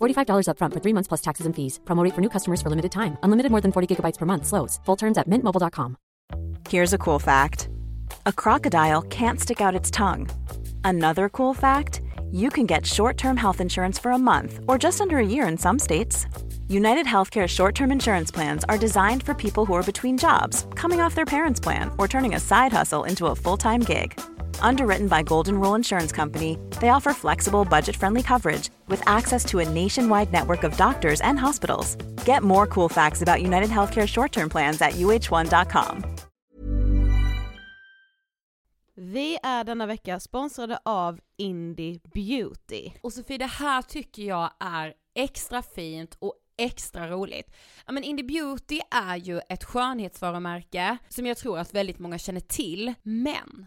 $45 upfront for three months plus taxes and fees. Promo for new customers for limited time. Unlimited more than 40 gigabytes per month. Slows. Full terms at mintmobile.com. Here's a cool fact a crocodile can't stick out its tongue. Another cool fact you can get short term health insurance for a month or just under a year in some states. United Healthcare short term insurance plans are designed for people who are between jobs, coming off their parents' plan, or turning a side hustle into a full time gig. Underwritten by Golden Rule Insurance Company, they offer flexible, budget friendly coverage with access to a nationwide network of doctors and hospitals. Get more cool facts about United Healthcare short term plans at uh1.com. Vi är denna vecka sponsrade av Indie Beauty. Och Sofie, det här tycker jag är extra fint och extra roligt. Ja men Indie Beauty är ju ett skönhetsvarumärke som jag tror att väldigt många känner till, men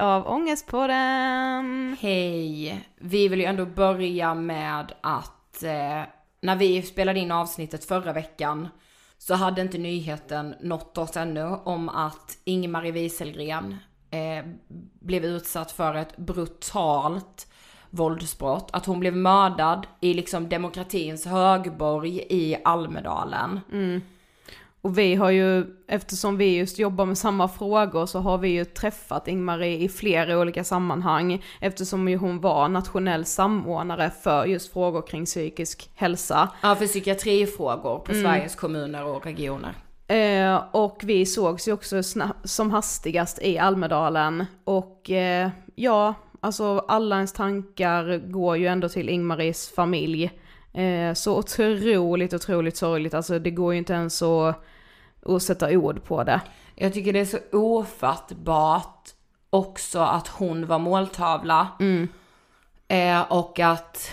av Ångestpodden. Hej! Vi vill ju ändå börja med att eh, när vi spelade in avsnittet förra veckan så hade inte nyheten nått oss ännu om att Ingmarie Wieselgren eh, blev utsatt för ett brutalt våldsbrott. Att hon blev mördad i liksom demokratins högborg i Almedalen. Och vi har ju, eftersom vi just jobbar med samma frågor så har vi ju träffat Ingmarie i flera olika sammanhang eftersom ju hon var nationell samordnare för just frågor kring psykisk hälsa. Ja, för psykiatrifrågor på Sveriges kommuner och regioner. Eh, och vi sågs ju också som hastigast i Almedalen och eh, ja, alltså alla ens tankar går ju ändå till Ingmaries familj. Eh, så otroligt, otroligt sorgligt, alltså det går ju inte ens att, att sätta ord på det. Jag tycker det är så ofattbart också att hon var måltavla. Eh, och att,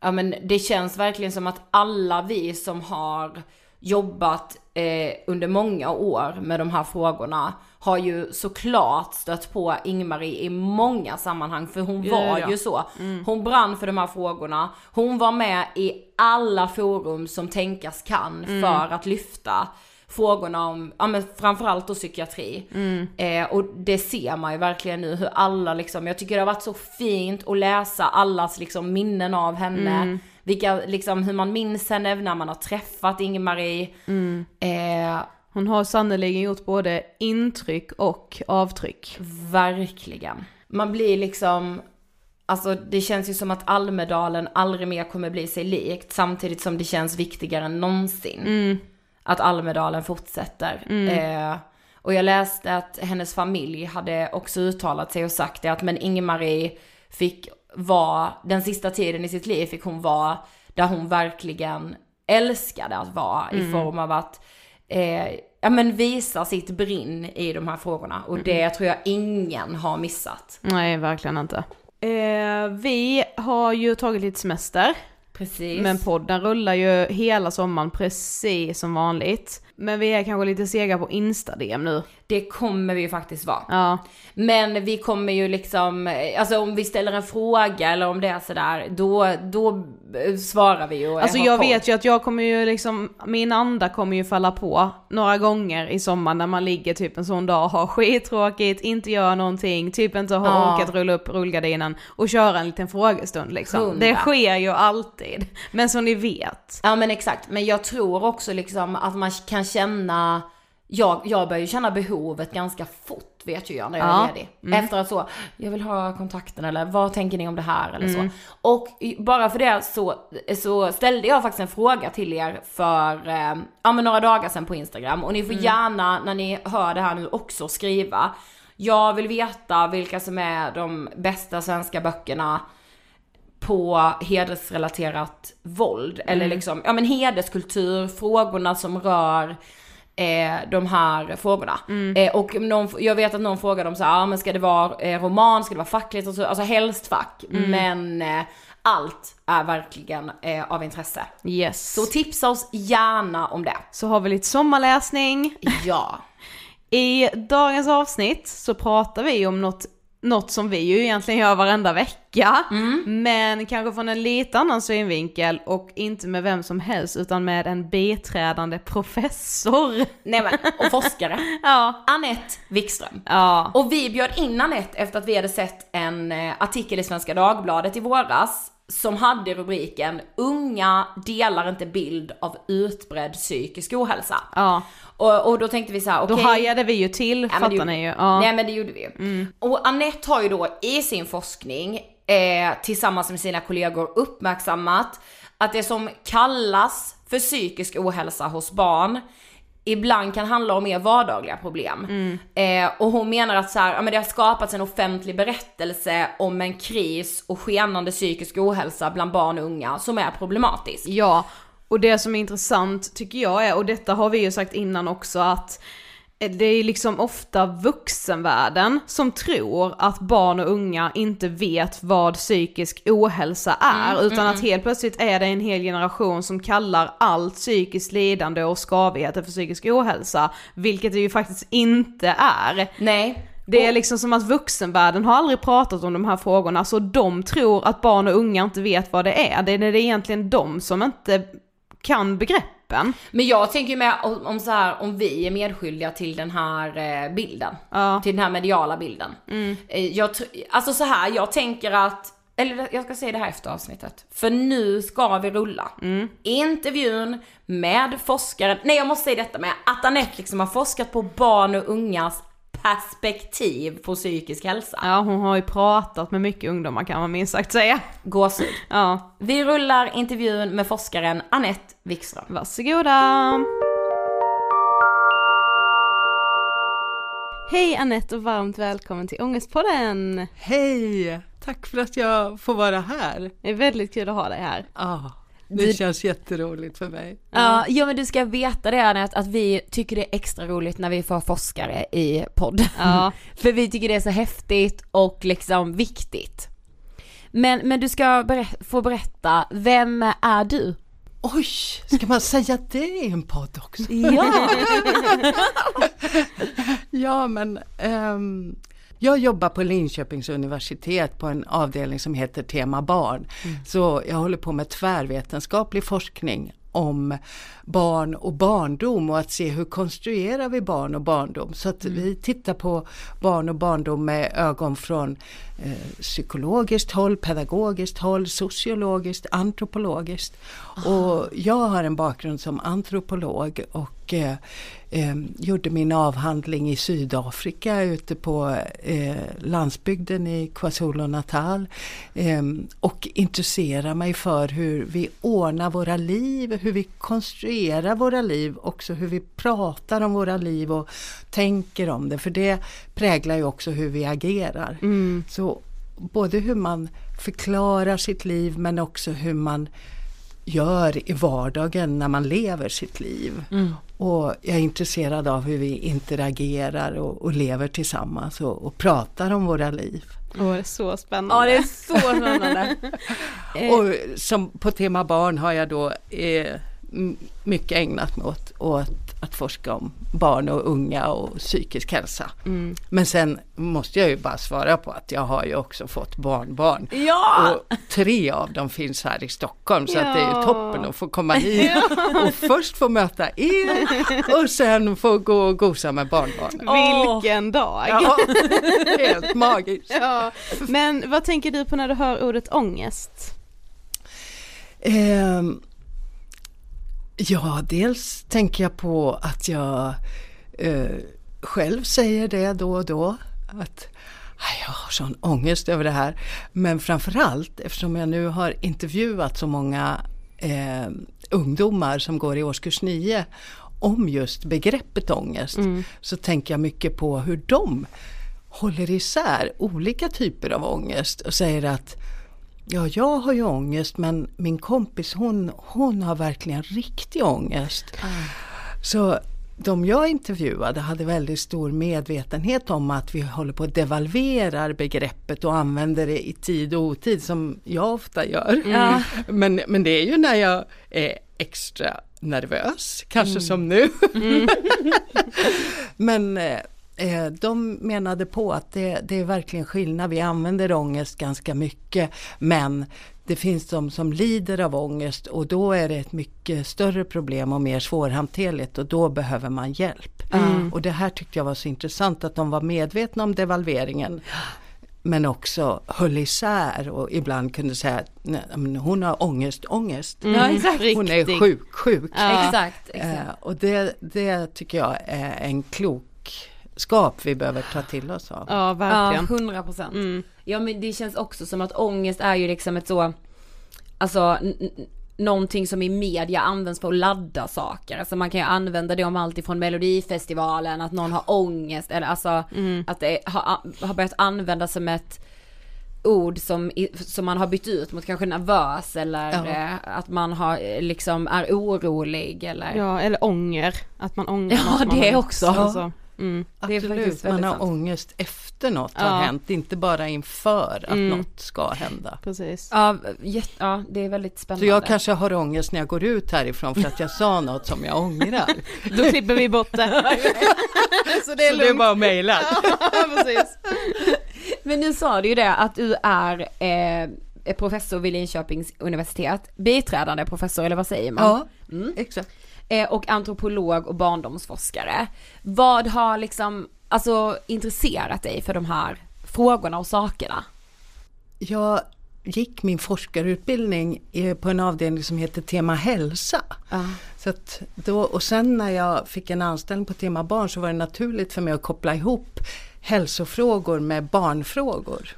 ja men det känns verkligen som att alla vi som har jobbat eh, under många år med de här frågorna har ju såklart stött på Ingmarie i många sammanhang för hon Ja, var ja. ju så. Hon brann för de här frågorna. Hon var med i alla forum som tänkas kan för att lyfta frågorna om, ja men framförallt då psykiatri. Eh, och det ser man ju verkligen nu hur alla liksom, jag tycker det har varit så fint att läsa allas liksom minnen av henne. Vilka, liksom hur man minns henne när man har träffat Ingmarie. Eh, Hon har sannoliken gjort både intryck och avtryck. Verkligen. Man blir liksom, alltså det känns ju som att Almedalen aldrig mer kommer bli sig likt samtidigt som det känns viktigare än någonsin. Att Almedalen fortsätter. Eh, och jag läste att hennes familj hade också uttalat sig och sagt det att men Ingmarie fick vara, den sista tiden i sitt liv fick hon vara där hon verkligen älskade att vara i form av att eh, ja men visa sitt brinn i de här frågorna och det tror jag ingen har missat. Nej, verkligen inte. Eh, vi har ju tagit lite semester, Precis. men podden rullar ju hela sommaren precis som vanligt. Men vi är kanske lite sega på Insta-DM nu. Det kommer vi ju faktiskt vara. Ja, Men vi kommer ju liksom, alltså om vi ställer en fråga eller om det är sådär, då, då eh, svarar vi ju. alltså jag koll. vet ju att jag kommer ju liksom, min anda kommer ju falla på några gånger i sommar när man ligger typ en sån dag och har skittråkigt, inte gör någonting, typ inte har Ja. orkat rulla upp rullgardinen och köra en liten frågestund liksom. Hundra. Det sker ju alltid. Men som ni vet, Ja men exakt, men jag tror också liksom att man kan känna, jag, jag börjar ju känna behovet ganska fort vet ju jag när jag Ja. är ledig. Efter att så, jag vill ha kontakten eller vad tänker ni om det här eller så. Och bara för det så, så ställde jag faktiskt en fråga till er för eh, ja, men några dagar sedan på Instagram och ni får gärna när ni hör det här nu också skriva. Jag vill veta vilka som är de bästa svenska böckerna på hedersrelaterat våld. Eller liksom, ja men hederskultur, frågorna som rör eh, de här frågorna. Eh, och någon, jag vet att någon frågade om så här, ah, men ska det vara eh, roman, ska det vara fackligt och så, alltså helst fack. Men eh, allt är verkligen eh, av intresse. yes. Så tipsa oss gärna om det. så har vi lite sommarläsning. Ja. I dagens avsnitt så pratar vi om något något som vi ju egentligen gör varenda vecka, men kanske från en lite annan synvinkel och inte med vem som helst utan med en biträdande professor. Nej men, och forskare. Ja. Anette Wikström. Ja. Och vi bjöd in Anette efter att vi hade sett en eh, artikel i Svenska Dagbladet i våras som hade rubriken “Unga delar inte bild av utbredd psykisk ohälsa”. Ja. Och, och då tänkte vi så här, Då okej. hajade vi ju till, det fattar gjorde- ni ju. Ja. Nej men det gjorde vi ju. Och Anette har ju då i sin forskning eh, tillsammans med sina kollegor uppmärksammat att det som kallas för psykisk ohälsa hos barn ibland kan handla om mer vardagliga problem. Eh, och hon menar att så här, ja, men det har skapats en offentlig berättelse om en kris och skenande psykisk ohälsa bland barn och unga som är problematisk. Ja, och det som är intressant tycker jag är, och detta har vi ju sagt innan också, att det är liksom ofta vuxenvärlden som tror att barn och unga inte vet vad psykisk ohälsa är, utan att helt plötsligt är det en hel generation som kallar allt psykiskt lidande och skavigheter för psykisk ohälsa, vilket det ju faktiskt inte är. Nej. Det är liksom som att vuxenvärlden har aldrig pratat om de här frågorna, så de tror att barn och unga inte vet vad det är. Det är det egentligen de som inte kan begreppen. Men jag tänker ju med om, om så här, om vi är medskyldiga till den här eh, bilden. Ja. Till den här mediala bilden. Eh, jag, alltså så här, jag tänker att, eller jag ska säga det här efter avsnittet. För nu ska vi rulla. Intervjun med forskaren, nej jag måste säga detta med att Anette liksom har forskat på barn och ungas perspektiv på psykisk hälsa. Ja, hon har ju pratat med mycket ungdomar kan man minst sagt säga. Gåshud. Ja, Vi rullar intervjun med forskaren Anette Wikström. varsågoda. Hej Anette och varmt välkommen till Ångestpodden. Hej! Tack för att jag får vara här. Det är väldigt kul att ha dig här. Ah, det känns jätteroligt för mig. Ja, ja men du ska veta det Anette, att vi tycker det är extra roligt när vi får forskare i podd. Ja. För vi tycker det är så häftigt och liksom viktigt. Men, men du ska berä- få berätta, vem är du? Oj, ska man säga det i en podd också? Ja! Ja, men ehm, jag jobbar på Linköpings universitet på en avdelning som heter Tema barn. Så jag håller på med tvärvetenskaplig forskning om barn och barndom och att se hur konstruerar vi barn och barndom. Så att vi tittar på barn och barndom med ögon från eh, psykologiskt håll, pedagogiskt håll, sociologiskt, antropologiskt. Och jag har en bakgrund som antropolog och eh, eh, gjorde min avhandling i Sydafrika ute på eh, landsbygden i KwaZulu-Natal. Eh, och intresserar mig för hur vi ordnar våra liv, hur vi konstruerar våra liv, också hur vi pratar om våra liv och tänker om det. För det präglar ju också hur vi agerar. Så både hur man förklarar sitt liv men också hur man gör i vardagen när man lever sitt liv. Och jag är intresserad av hur vi interagerar och, och lever tillsammans och, och pratar om våra liv. Åh, det är så spännande. ja det är så spännande. Och som på tema barn har jag då eh, mycket ägnat mig åt, åt att forska om barn och unga och psykisk hälsa. Men sen måste jag ju bara svara på att jag har ju också fått barnbarn. Ja! Och tre av dem finns här i Stockholm så att det är Ja. ju toppen att få komma hit och först få möta er och sen få gå och gosa med barnbarnen. Vilken dag! Ja, helt magiskt. Ja. Men vad tänker du på när du hör ordet ångest? Ehm, ja, dels tänker jag på att jag eh, själv säger det då och då. Att "Aj, jag har sån ångest över det här. Men framförallt eftersom jag nu har intervjuat så många eh, ungdomar som går i årskurs 9 om just begreppet ångest. Så tänker jag mycket på hur de håller isär olika typer av ångest och säger att Ja, jag har ju ångest men min kompis hon, hon har verkligen riktig ångest. Så de jag intervjuade hade väldigt stor medvetenhet om att vi håller på att devalverar begreppet och använder det i tid och otid som jag ofta gör. Men, men det är ju när jag är extra nervös, kanske som nu. men eh, eh, de menade på att det, det är verkligen skillnad. Vi använder ångest ganska mycket men det finns de som lider av ångest och då är det ett mycket större problem och mer svårhanterligt och då behöver man hjälp. Mm. Och det här tyckte jag var så intressant att de var medvetna om devalveringen men också höll isär och ibland kunde säga att hon har ångest, ångest. Ja, exakt. Hon är sjuk, sjuk. Ja. Exakt, exakt. Eh, och det, det tycker jag är en klokskap vi behöver ta till oss av. Ja, Ja, verkligen. hundra procent. Mm. Ja men det känns också som att ångest är ju liksom ett så, alltså någonting som i media används för att ladda saker. Alltså man kan ju använda det om allt ifrån melodifestivalen, att någon har ångest eller alltså att det har, har börjat användas som ett ord som, som man har bytt ut mot kanske nervös eller Ja. eh, att man har eh, liksom är orolig eller Ja, eller ånger. Att man ångrar Ja, man det har också. Alltså, mm. det är Absolut, man har sant. ångest efter något Ja. har hänt, inte bara inför att Mm. något ska hända. Precis. Ja, ja, det är väldigt Så spännande. jag kanske har ångest när jag går ut härifrån för att jag sa något som jag ångrar. Då klipper vi bort det. så det är Så det är bara att mejla. Ja. Men nu sa du ju det att du är eh, professor vid Linköpings universitet, biträdande professor eller vad säger man? Ja, Mm. exakt. Eh, och antropolog och barndomsforskare. Vad har liksom, alltså intresserat dig för de här frågorna och sakerna? Jag gick min forskarutbildning i- på en avdelning som heter Tema hälsa. Så att då, och sen när jag fick en anställning på Tema barn så var det naturligt för mig att koppla ihop hälsofrågor med barnfrågor.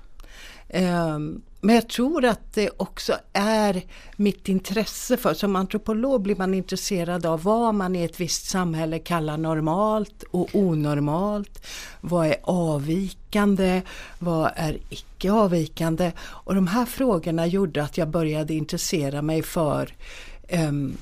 Ehm, men jag tror att det också är mitt intresse för, som antropolog blir man intresserad av vad man i ett visst samhälle kallar normalt och onormalt. Vad är avvikande? Vad är icke avvikande? Och de här frågorna gjorde att jag började intressera mig för ehm,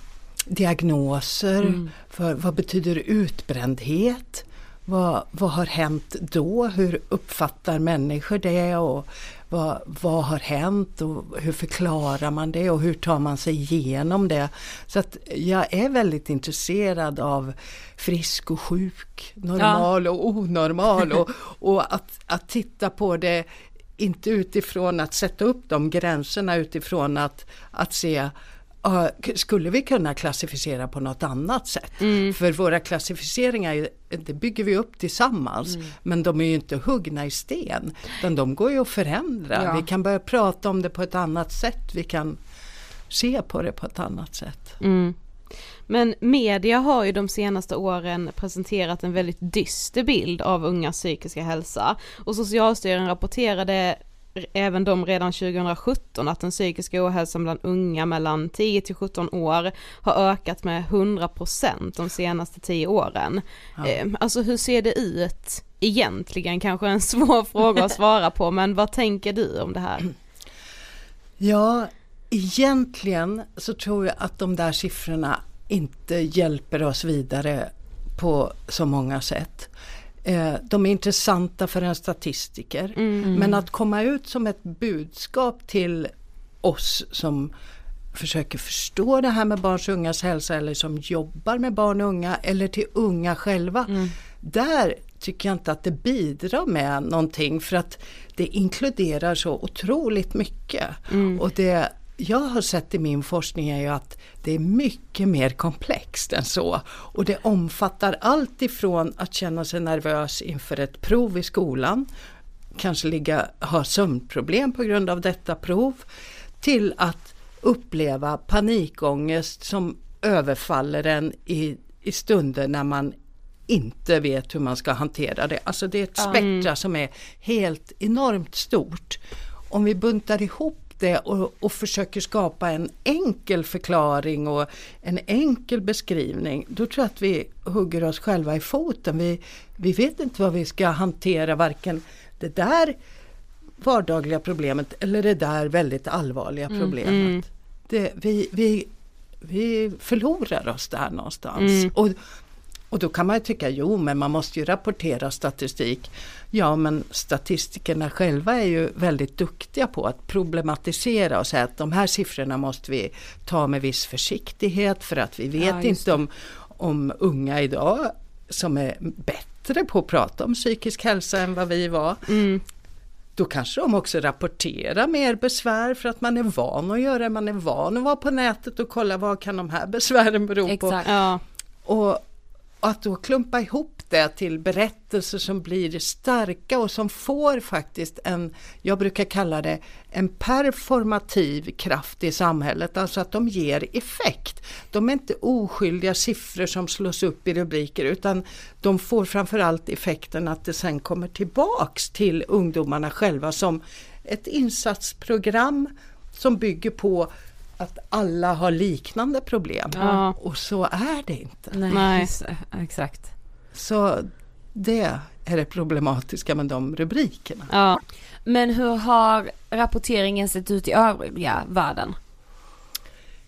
diagnoser, för vad betyder utbrändhet? Vad, vad har hänt då? Hur uppfattar människor det? Och vad, vad har hänt och hur förklarar man det och hur tar man sig igenom det? Så att jag är väldigt intresserad av frisk och sjuk, normal och onormal och, och att, att titta på det inte utifrån att sätta upp de gränserna utifrån att, att se Ja, skulle vi kunna klassificera på något annat sätt? För våra klassificeringar, det bygger vi upp tillsammans. Men de är ju inte huggna i sten. Utan de går ju att förändra. Ja. Vi kan börja prata om det på ett annat sätt. Vi kan se på det på ett annat sätt. Mm. Men media har ju de senaste åren presenterat en väldigt dyster bild av ungas psykiska hälsa och Socialstyrelsen rapporterade även de redan 2017 att den psykiska ohälsan bland unga mellan 10 till 17 år har ökat med 100% de senaste 10 åren. Eh, Alltså hur ser det ut egentligen? Kanske en svår fråga att svara på men vad tänker du om det här? Ja, egentligen så tror jag att de där siffrorna inte hjälper oss vidare på så många sätt. Eh, De är intressanta för en statistiker. Men att komma ut som ett budskap till oss som försöker förstå det här med barns och ungas hälsa eller som jobbar med barn och unga eller till unga själva. Där tycker jag inte att det bidrar med någonting för att det inkluderar så otroligt mycket. Och det jag har sett i min forskning är ju att det är mycket mer komplext än så. Och det omfattar allt ifrån att känna sig nervös inför ett prov i skolan, kanske ligga, ha sömnproblem på grund av detta prov, till att uppleva panikångest som överfaller en i, i stunder när man inte vet hur man ska hantera det. Alltså det är ett spektra som är helt enormt stort. Om vi buntar ihop det och, och försöker skapa en enkel förklaring och en enkel beskrivning, då tror jag att vi hugger oss själva i foten. Vi, vi vet inte vad vi ska hantera, varken det där vardagliga problemet eller det där väldigt allvarliga problemet. Det, vi, vi, vi förlorar oss där någonstans. Och, och då kan man ju tycka, jo men man måste ju rapportera statistik. Ja men statistikerna själva är ju väldigt duktiga på att problematisera och säga att de här siffrorna måste vi ta med viss försiktighet för att vi vet Ja, inte om, om unga idag som är bättre på att prata om psykisk hälsa än vad vi var. Mm. Då kanske de också rapporterar mer besvär för att man är van att göra det. Man är van att vara på nätet och kolla vad kan de här besvären bero på. Exakt. Ja. Och att då klumpa ihop det till berättelser som blir starka och som får faktiskt en, jag brukar kalla det en performativ kraft i samhället, alltså att de ger effekt. De är inte oskyldiga siffror som slås upp i rubriker utan de får framförallt effekten att det sen kommer tillbaks till ungdomarna själva som ett insatsprogram som bygger på att alla har liknande problem. Ja. Och så är det inte. Nej, Nej. exakt. Så det är det problematiska med de rubrikerna. Ja. Men hur har rapporteringen sett ut i övriga världen?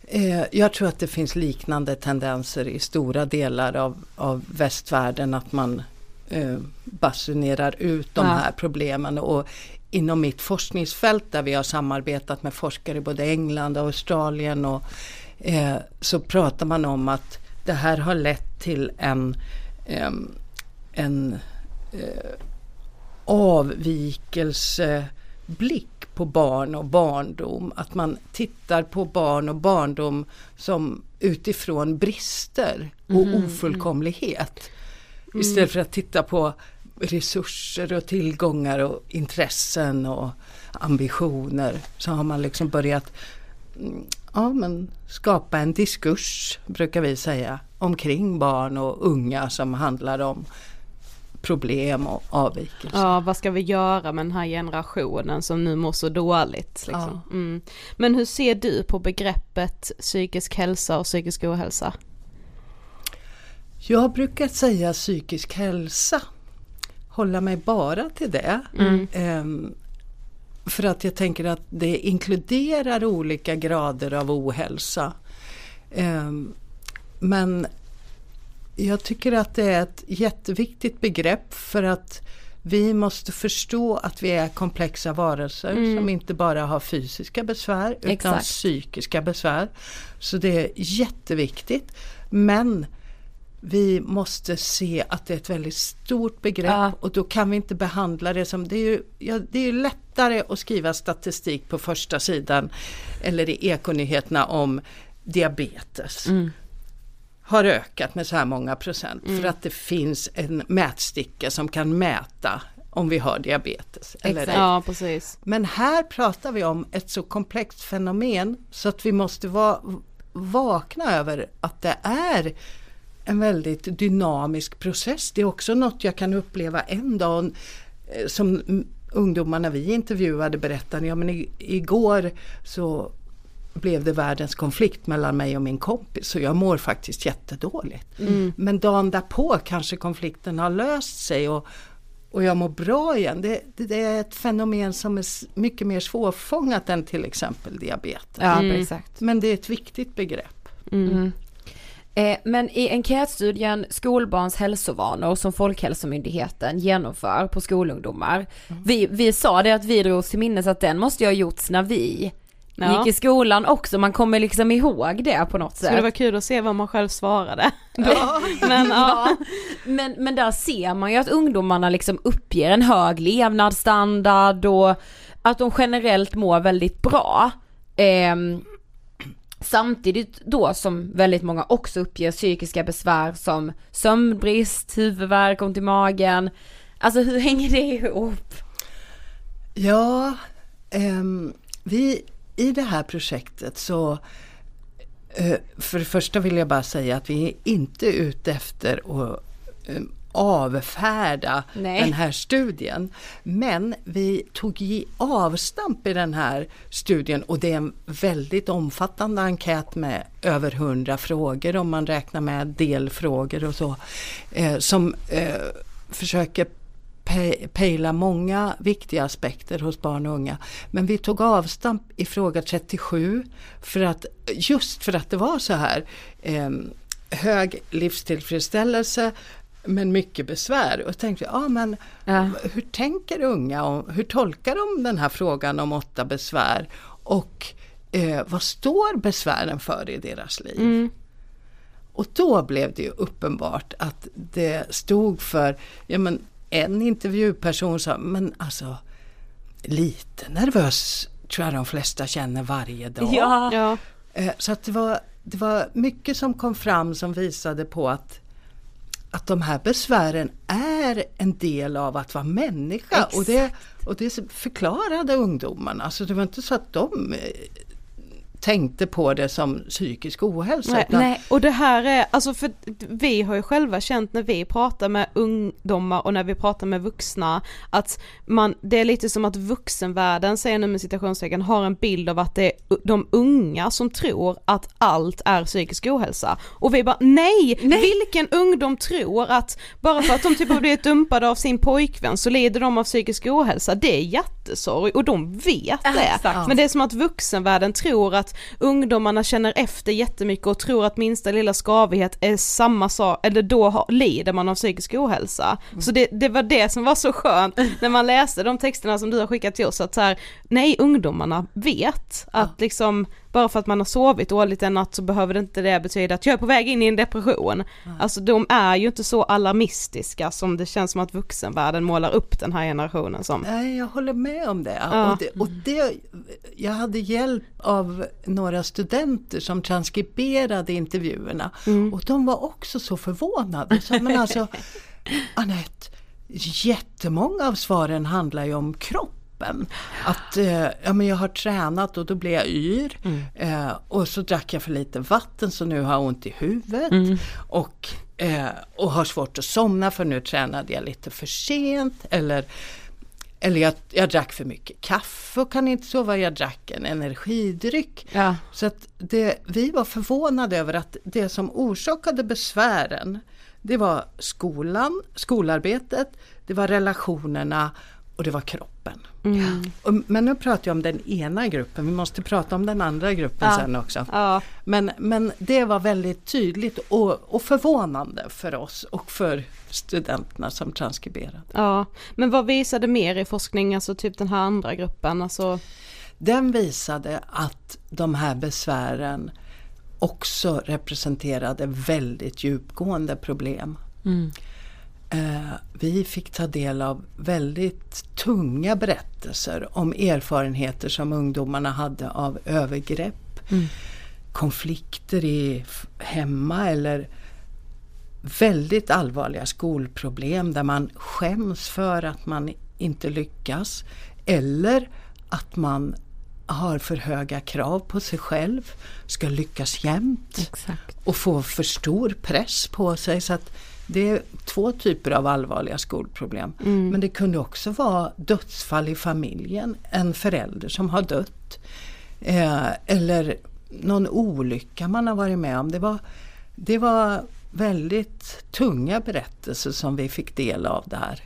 Eh, jag tror att det finns liknande tendenser i stora delar av, av västvärlden att man eh, basunerar ut de Ja. här problemen. Och inom mitt forskningsfält där vi har samarbetat med forskare i både England och Australien och, eh, så pratar man om att det här har lett till en, em, en eh, avvikelseblick på barn och barndom. Att man tittar på barn och barndom som utifrån brister och ofullkomlighet. Istället för att titta på resurser och tillgångar och intressen och ambitioner så har man liksom börjat mm, ja, men skapa en diskurs, brukar vi säga, omkring barn och unga som handlar om problem och avvikelser. ja, vad ska vi göra med den här generationen som nu mår så dåligt? Liksom. Ja. Mm. Men hur ser du på begreppet psykisk hälsa och psykisk ohälsa? Jag brukar säga psykisk hälsa. Hålla mig bara till det. Ehm, för att jag tänker att det inkluderar olika grader av ohälsa. Ehm, men jag tycker att det är ett jätteviktigt begrepp för att vi måste förstå att vi är komplexa varelser som inte bara har fysiska besvär utan Exakt. psykiska besvär. Så det är jätteviktigt. Men vi måste se att det är ett väldigt stort begrepp Ja. och då kan vi inte behandla det som, det är ju ja, det är ju lättare att skriva statistik på första sidan eller i ekonyheterna om diabetes. Har ökat med så här många procent för att det finns en mätsticka som kan mäta om vi har diabetes. Eller. Ja, precis. Men här pratar vi om ett så komplext fenomen så att vi måste vara vakna över att det är en väldigt dynamisk process. Det är också något jag kan uppleva en dag eh, som mm, ungdomarna vi intervjuade berättade, ja men igår så blev det världens konflikt mellan mig och min kompis så jag mår faktiskt jättedåligt. Men dagen därpå kanske konflikten har löst sig och, och jag mår bra igen. Det, det, det är ett fenomen som är mycket mer svårfångat än till exempel diabetes. Ja, Mm. Men det är ett viktigt begrepp. Mm. Eh, men i enkätstudien Skolbarns hälsovanor som Folkhälsomyndigheten genomför på skolungdomar. Vi, vi sa det att vi drog oss till minnes att den måste ju ha gjorts när vi Ja. gick i skolan också. Man kommer liksom ihåg det på något Så sätt. det var kul att se vad man själv svarade. Ja. Men ja. Men, men där ser man ju att ungdomarna liksom uppger en hög levnadsstandard och att de generellt mår väldigt bra. Ehm, samtidigt då som väldigt många också uppger psykiska besvär som sömnbrist, huvudvärk, ont i magen. Alltså hur hänger det ihop? Ja, ehm, vi i det här projektet så eh, för det första vill jag bara säga att vi är inte ute efter att ehm, avfärda Nej. den här studien. Men vi tog i avstamp i den här studien och det är en väldigt omfattande enkät med över hundra frågor om man räknar med delfrågor och så. Eh, som eh, försöker pe- pejla många viktiga aspekter hos barn och unga. Men vi tog avstamp i fråga 37 för att, just för att det var så här eh, hög livstillfredsställelse men mycket besvär. Och tänkte vi, ja men Ja. hur tänker unga och hur tolkar de den här frågan om åtta besvär? Och eh, vad står besvären för i deras liv? Och då blev det ju uppenbart att det stod för, ja men en intervjuperson sa, men alltså lite nervös tror jag de flesta känner varje dag. Ja. Ja. Eh, Så att det var, det var mycket som kom fram som visade på att, att de här besvären är en del av att vara människa. Och det, och det förklarade ungdomarna. Så det var inte så att de eh, tänkte på det som psykisk ohälsa. Nej, utan- nej, och det här är, alltså för vi har ju själva känt när vi pratar med ungdomar och när vi pratar med vuxna att man, det är lite som att vuxenvärlden, säger nu med citationstecken, har en bild av att det är de unga som tror att allt är psykisk ohälsa. Och vi bara nej, vilken ungdom tror att bara för att de typ har blivit dumpade av sin pojkvän så lider de av psykisk ohälsa, det är hjärtesorg och de vet det. Men det är som att vuxenvärlden tror att ungdomarna känner efter jättemycket och tror att minsta lilla skavighet är samma sak, eller då har, lider man av psykisk ohälsa. Så det, det var det som var så skönt när man läste de texterna som du har skickat till oss, att så här, nej ungdomarna vet att liksom bara för att man har sovit dåligt en natt så behöver det inte det betyda att jag är på väg in i en depression. Alltså de är ju inte så alarmistiska som det känns som att vuxenvärlden målar upp den här generationen som. Nej, jag håller med om det. Ja. Och det, och det. Jag hade hjälp av några studenter som transkriberade intervjuerna. Och de var också så förvånade. Så, men alltså, Anette, jättemånga av svaren handlar ju om kroppen. Att eh, ja, men jag har tränat och då blir jag yr. Eh, och så drack jag för lite vatten så nu har jag ont i huvudet. Och, eh, och har svårt att somna för nu tränade jag lite för sent. Eller eller jag, jag drack för mycket kaffe och kan inte sova, jag drack en energidryck. Ja. Så att det, vi var förvånade över att det som orsakade besvären det var skolan, skolarbetet, det var relationerna och det var kroppen. Och, men nu pratar jag om den ena gruppen, vi måste prata om den andra gruppen Ja. sen också. Ja. Men, men det var väldigt tydligt och, och förvånande för oss och för studenterna som transkriberade. Ja, men vad visade mer i forskning, alltså typ den här andra gruppen, alltså Den visade att de här besvären också representerade väldigt djupgående problem. Eh, vi fick ta del av väldigt tunga berättelser om erfarenheter som ungdomarna hade av övergrepp, konflikter i hemma eller väldigt allvarliga skolproblem där man skäms för att man inte lyckas eller att man har för höga krav på sig själv, ska lyckas jämt Exakt. och få för stor press på sig. Så att det är två typer av allvarliga skolproblem. Men det kunde också vara dödsfall i familjen, en förälder som har dött. Eh, eller någon olycka man har varit med om. Det var, det var väldigt tunga berättelser som vi fick del av där.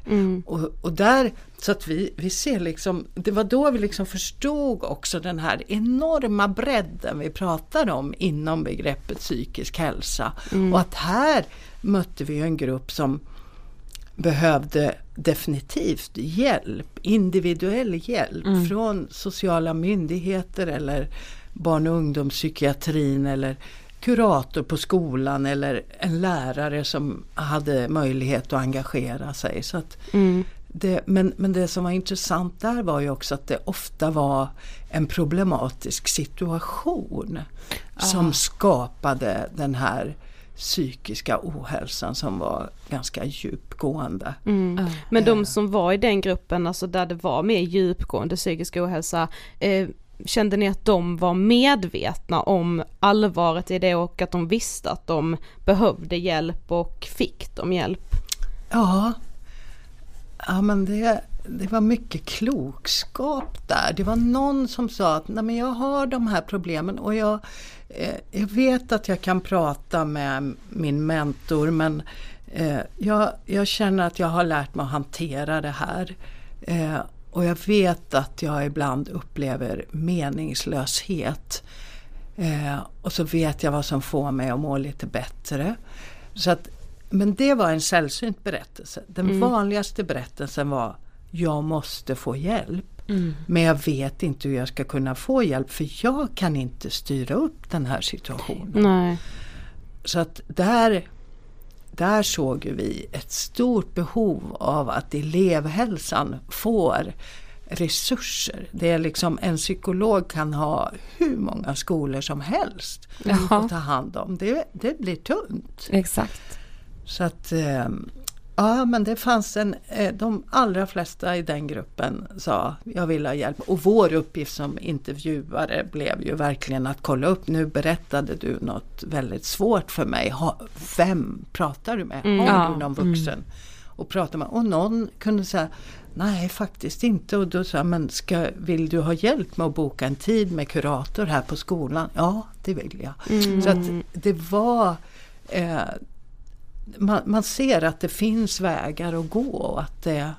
Och, och där, så att vi, vi ser liksom, det var då vi liksom förstod också den här enorma bredden vi pratar om inom begreppet psykisk hälsa. Och att här mötte vi en grupp som behövde definitivt hjälp, individuell hjälp från sociala myndigheter eller barn och ungdomspsykiatrin eller kurator på skolan eller en lärare som hade möjlighet att engagera sig. Så att det, men, men det som var intressant där var ju också att det ofta var en problematisk situation som skapade den här psykiska ohälsan som var ganska djupgående. Men de som var i den gruppen, alltså där det var mer djupgående psykisk ohälsa, eh, kände ni att de var medvetna om allvaret i det och att de visste att de behövde hjälp och fick de hjälp? Ja, ja men det, det var mycket klokskap där. Det var någon som sa att Nej, men jag har de här problemen och jag, eh, jag vet att jag kan prata med min mentor men eh, jag, jag känner att jag har lärt mig att hantera det här. Eh, och jag vet att jag ibland upplever meningslöshet. Eh, och så vet jag vad som får mig att må lite bättre. Så att, men det var en sällsynt berättelse. Den vanligaste berättelsen var Jag måste få hjälp. Men jag vet inte hur jag ska kunna få hjälp för jag kan inte styra upp den här situationen. Nej. så att där, där såg vi ett stort behov av att elevhälsan får resurser. Det är liksom en psykolog kan ha hur många skolor som helst Jaha. att ta hand om. Det, det blir tunt. Exakt. Så att eh, ja men det fanns en, eh, de allra flesta i den gruppen sa jag vill ha hjälp. Och vår uppgift som intervjuare blev ju verkligen att kolla upp, nu berättade du något väldigt svårt för mig. Ha, vem pratar du med? Har Ja. du någon vuxen? Och pratar med, och någon kunde säga Nej faktiskt inte och då sa jag, men ska, vill du ha hjälp med att boka en tid med kurator här på skolan? Ja det vill jag. Så att det var eh, man, man ser att det finns vägar att gå och att, det,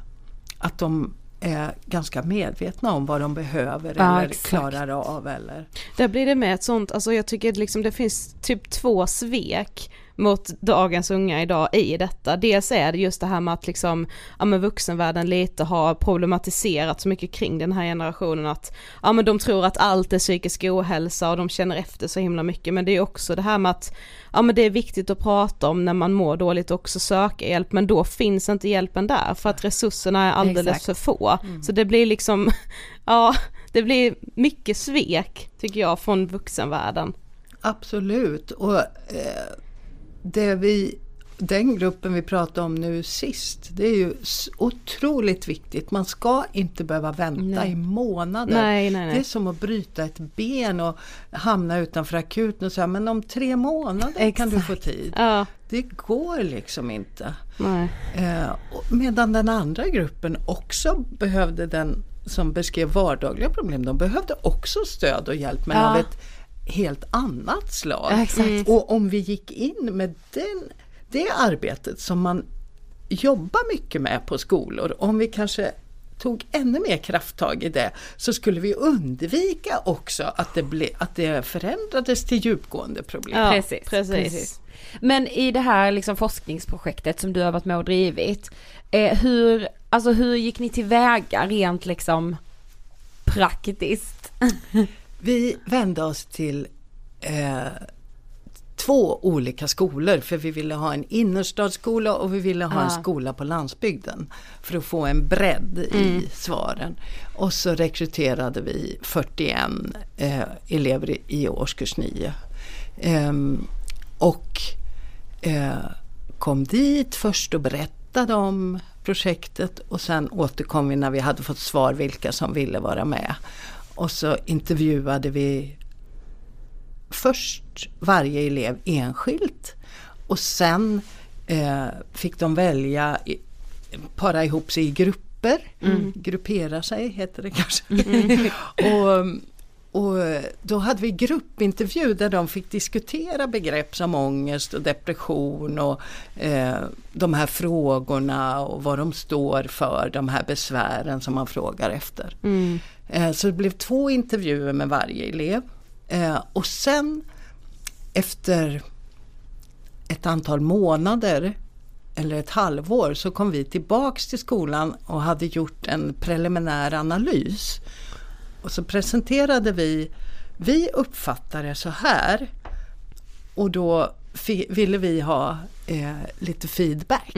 att de är ganska medvetna om vad de behöver Ja, eller exakt. klarar av. Eller. Där blir det med ett sånt, alltså jag tycker liksom det finns typ två svek mot dagens unga idag i detta. Dels är det just det här med att liksom, ja men vuxenvärlden lite har problematiserat så mycket kring den här generationen att, ja men de tror att allt är psykisk ohälsa och de känner efter så himla mycket men det är också det här med att, ja men det är viktigt att prata om när man mår dåligt och också söka hjälp men då finns inte hjälpen där för att resurserna är alldeles Exakt. för få. Så det blir liksom, ja det blir mycket svek tycker jag från vuxenvärlden. Absolut. Och eh, det vi, den gruppen vi pratade om nu sist, det är ju otroligt viktigt. Man ska inte behöva vänta i månader. Nej, nej, nej. Det är som att bryta ett ben och hamna utanför akuten och säga men om tre månader kan du få tid. Ja, Det går liksom inte. nej. Eh, medan den andra gruppen också behövde den som beskrev vardagliga problem, de behövde också stöd och hjälp men Ja. av ett helt annat slag. Ja, exakt. Och om vi gick in med den, det arbetet som man jobbar mycket med på skolor, om vi kanske tog ännu mer krafttag i det så skulle vi undvika också att det, ble, att det förändrades till djupgående problem. Ja, precis, precis. precis. Men i det här liksom forskningsprojektet som du har varit med och drivit, eh, hur, alltså hur gick ni tillväga rent liksom praktiskt? Vi vände oss till eh, två olika skolor för vi ville ha en innerstadsskola och vi ville ha en skola på landsbygden. För att få en bredd i svaren. Och så rekryterade vi 41 eh, elever i, i årskurs 9. Ehm, och eh, kom dit först och berättade om projektet och sen återkom vi när vi hade fått svar vilka som ville vara med. Och så intervjuade vi först varje elev enskilt och sen eh, fick de välja, para ihop sig i grupper. Gruppera sig heter det kanske. och, och då hade vi gruppintervju där de fick diskutera begrepp som ångest och depression och eh, de här frågorna och vad de står för, de här besvären som man frågar efter. Eh, så det blev två intervjuer med varje elev. Eh, och sen efter ett antal månader eller ett halvår så kom vi tillbaks till skolan och hade gjort en preliminär analys. Och så presenterade vi, vi uppfattar det så här och då ville vi ha eh, lite feedback.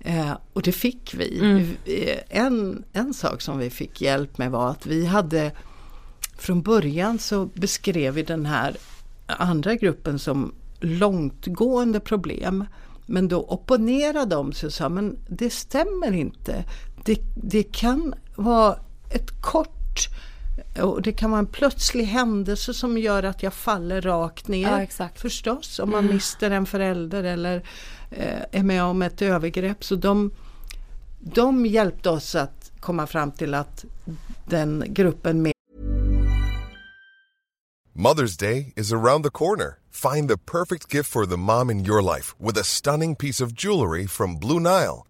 Eh, och det fick vi. Vi- eh, En, en sak som vi fick hjälp med var att vi hade från början så beskrev vi den här andra gruppen som långtgående problem. Men då opponerade de sig och sa men det stämmer inte. Det, det kan vara ett kort och det kan vara en plötslig händelse som gör att jag faller rakt ner. Ja, exakt. Förstås, om man mister en förälder eller eh, är med om ett övergrepp. Så de, de hjälpte oss att komma fram till att den gruppen med Mother's Day is around the corner. Find the perfect gift for the mom in your life with a stunning piece of jewelry from Blue Nile.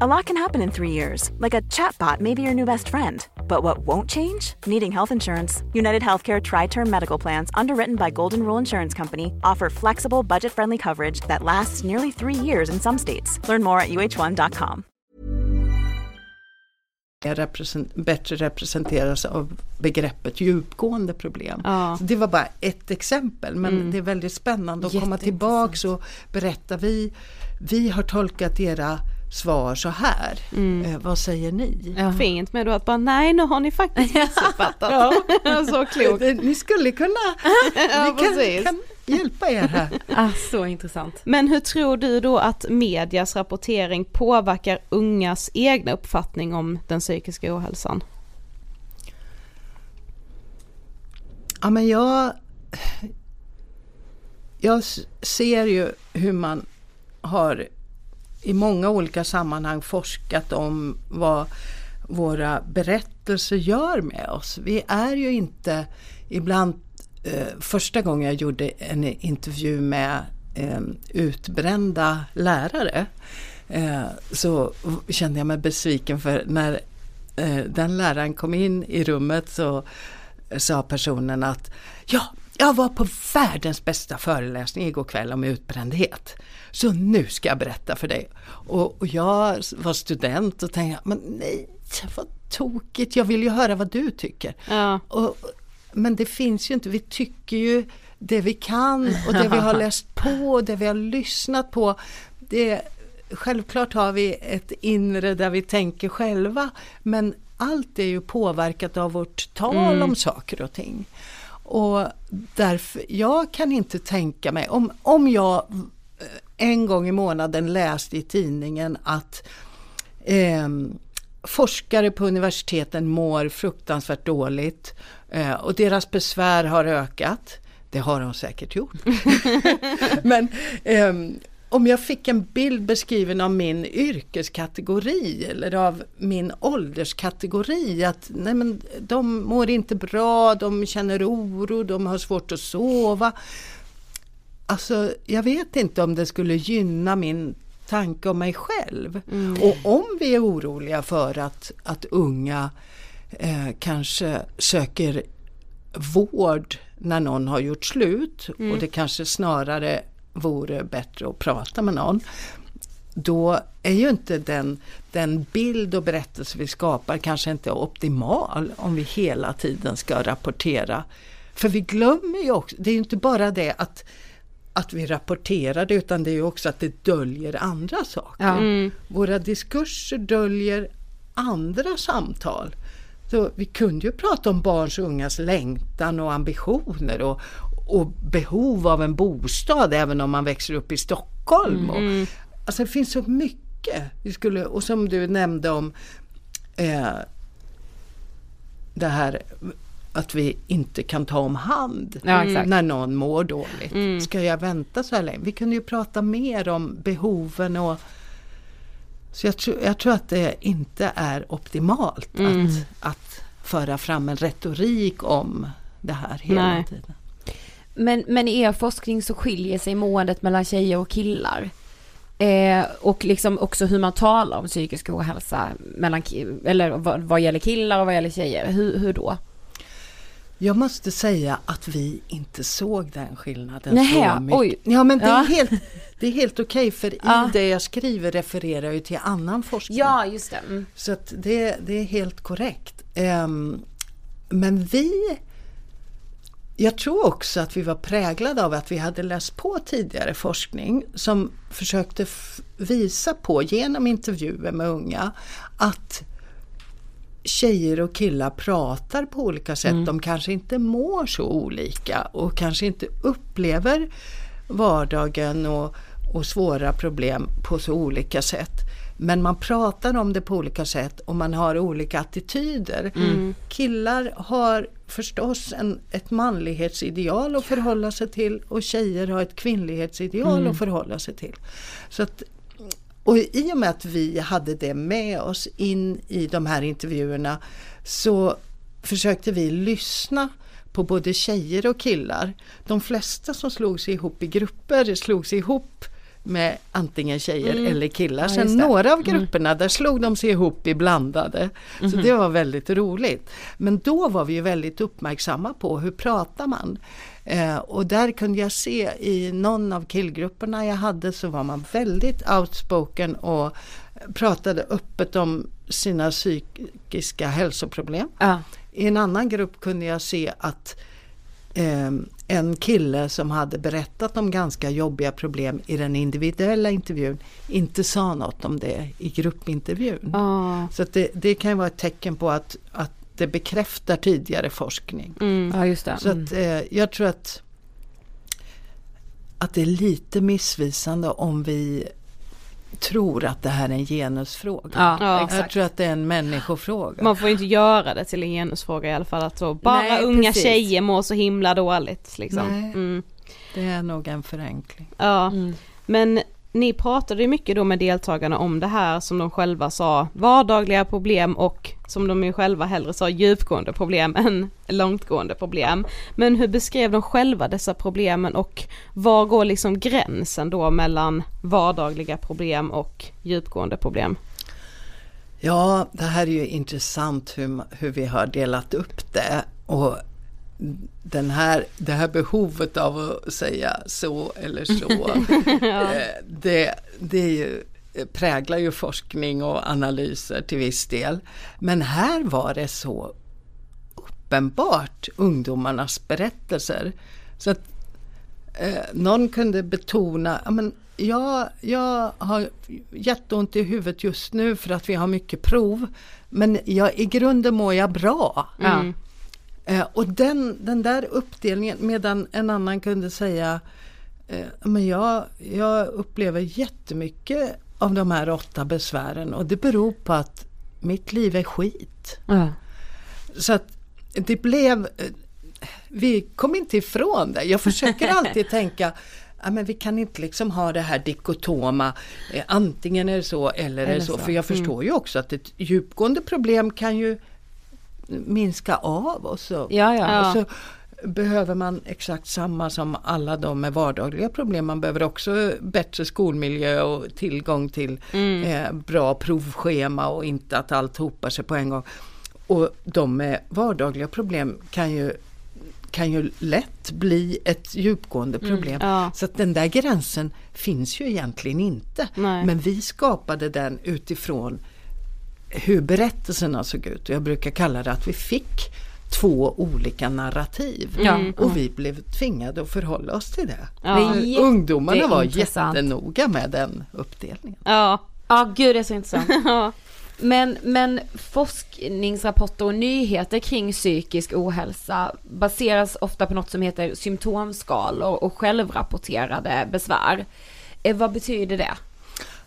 A lot can happen in three years, like a chatbot may be your new best friend. But what won't change? Needing health insurance. United Healthcare Tri Term Medical Plans, underwritten by Golden Rule Insurance Company, offer flexible, budget friendly coverage that lasts nearly three years in some states. Learn more at uh1.com. represent, bättre representeras av begreppet djupgående problem. Ja. Det var bara ett exempel men Mm. det är väldigt spännande att komma tillbaks och berätta. Vi, vi har tolkat era svar så här. Mm. Eh, vad säger ni? Fint med då att bara nej nu har ni faktiskt missuppfattat. så klokt. Det- Ni skulle kunna, Ja, vi kan, kan hjälpa er här. Ah, så intressant. Men hur tror du då att medias rapportering påverkar ungas egna uppfattning om den psykiska ohälsan? Ja men jag, jag ser ju hur man har i många olika sammanhang forskat om vad våra berättelser gör med oss. Vi är ju inte ibland, eh, första gången jag gjorde en intervju med eh, utbrända lärare eh, så kände jag mig besviken för när eh, den läraren kom in i rummet så sa personen att ja, jag var på världens bästa föreläsning igår kväll om utbrändhet. Så nu ska jag berätta för dig. Och, och jag var student och tänkte, men nej, vad tokigt, jag vill ju höra vad du tycker. Ja. Och, men det finns ju inte, vi tycker ju det vi kan och det vi har läst på och det vi har lyssnat på. Det, självklart har vi ett inre där vi tänker själva men allt är ju påverkat av vårt tal Mm. om saker och ting. Och därför, jag kan inte tänka mig, om, om jag en gång i månaden läste i tidningen att ehm, forskare på universiteten mår fruktansvärt dåligt eh, och deras besvär har ökat. Det har de säkert gjort. Men ehm, om jag fick en bild beskriven av min yrkeskategori eller av min ålderskategori att nej men, de mår inte bra, de känner oro, de har svårt att sova. Alltså jag vet inte om det skulle gynna min tanke om mig själv. Och om vi är oroliga för att, att unga eh, kanske söker vård när någon har gjort slut och det kanske snarare vore bättre att prata med någon. Då är ju inte den, den bild och berättelse vi skapar kanske inte optimal om vi hela tiden ska rapportera. För vi glömmer ju också, det är ju inte bara det att att vi rapporterar det utan det är också att det döljer andra saker. Ja. Våra diskurser döljer andra samtal. Så vi kunde ju prata om barns och ungas längtan och ambitioner och, och behov av en bostad även om man växer upp i Stockholm. Och, alltså det finns så mycket. Vi skulle, och som du nämnde om eh, det här att vi inte kan ta om hand Ja, exakt. när någon mår dåligt. Ska jag vänta så här länge? Vi kunde ju prata mer om behoven och så jag, tror- jag tror att det inte är optimalt att, att föra fram en retorik om det här hela Nej. tiden. Men, men i er forskning så skiljer sig måendet mellan tjejer och killar. Eh, och liksom också hur man talar om psykisk ohälsa mellan, eller vad, vad gäller killar och vad gäller tjejer. Hur, hur då? Jag måste säga att vi inte såg den skillnaden Nähä, så mycket. oj. Ja men det är Ja. helt, det är helt okej för i Ja. det jag skriver refererar jag till annan forskning. just det. Mm. Så att det, det är helt korrekt. Ehm, men vi... Jag tror också att vi var präglade av att vi hade läst på tidigare forskning som försökte visa på genom intervjuer med unga att tjejer och killar pratar på olika sätt. De kanske inte mår så olika och kanske inte upplever vardagen och, och svåra problem på så olika sätt. Men man pratar om det på olika sätt och man har olika attityder. Mm. Killar har förstås en, ett manlighetsideal att förhålla sig till och tjejer har ett kvinnlighetsideal Mm. att förhålla sig till. Så att, och i och med att vi hade det med oss in i de här intervjuerna så försökte vi lyssna på både tjejer och killar. De flesta som slog sig ihop i grupper slog sig ihop med antingen tjejer Mm. eller killar. Ja, Sen det. några av Mm. grupperna där slog de sig ihop i blandade. Så Mhm. det var väldigt roligt. Men då var vi väldigt uppmärksamma på hur pratar man. Eh, och där kunde jag se i någon av killgrupperna jag hade så var man väldigt outspoken och pratade öppet om sina psykiska hälsoproblem. I en annan grupp kunde jag se att eh, en kille som hade berättat om ganska jobbiga problem i den individuella intervjun inte sa något om det i gruppintervjun. Ja. Så det, det kan vara ett tecken på att, att det bekräftar tidigare forskning. Mm. Ja, just det. Så att, eh, jag tror att, att det är lite missvisande om vi tror att det här är en genusfråga. Ja, jag exakt. tror att det är en människofråga. Man får inte göra det till en genusfråga i alla fall att så bara Nej, unga precis. tjejer mår så himla dåligt liksom. Nej. Mm. Det är nog en förenkling. Ja, men ni pratade ju mycket då med deltagarna om det här som de själva sa vardagliga problem och som de ju själva hellre sa djupgående problem än långtgående problem. Men hur beskrev de själva dessa problemen och var går liksom gränsen då mellan vardagliga problem och djupgående problem? Ja, det här är ju intressant hur, hur vi har delat upp det. Och den här, det här behovet av att säga så eller så, Ja. eh, det, det är ju, präglar ju forskning och analyser till viss del. Men här var det så uppenbart ungdomarnas berättelser. Så att eh, någon kunde betona, ja, men jag, jag har jätteont i huvudet just nu för att vi har mycket prov. Men jag, i grunden mår jag bra. Mm. Eh, och den, den där uppdelningen medan en annan kunde säga eh, men jag, jag upplever jättemycket av de här åtta besvären och det beror på att mitt liv är skit. Ja. Så att det blev, eh, vi kom inte ifrån det. Jag försöker alltid tänka, ja, men vi kan inte liksom ha det här dikotoma, eh, antingen är det så eller, är Eller det så. så. För jag förstår Mm. ju också att ett djupgående problem kan ju minska av och så, Ja, ja. och så behöver man exakt samma som alla de med vardagliga problem. Man behöver också bättre skolmiljö och tillgång till Mm. eh, bra provschema och inte att allt hopar sig på en gång. Och de med vardagliga problem kan ju, kan ju lätt bli ett djupgående Mm, problem. ja. Så att den där gränsen finns ju egentligen inte. Nej. Men vi skapade den utifrån hur berättelserna såg ut. Och jag brukar kalla det att vi fick två olika narrativ. Ja. Och vi blev tvingade att förhålla oss till det. Ja. Det Ungdomarna var jätteintressant. jättenoga med den uppdelningen. Ja. Ja, gud det är så intressant. Ja. Men, men forskningsrapporter och nyheter kring psykisk ohälsa baseras ofta på något som heter symptomskalor och självrapporterade besvär. Eh, vad betyder det?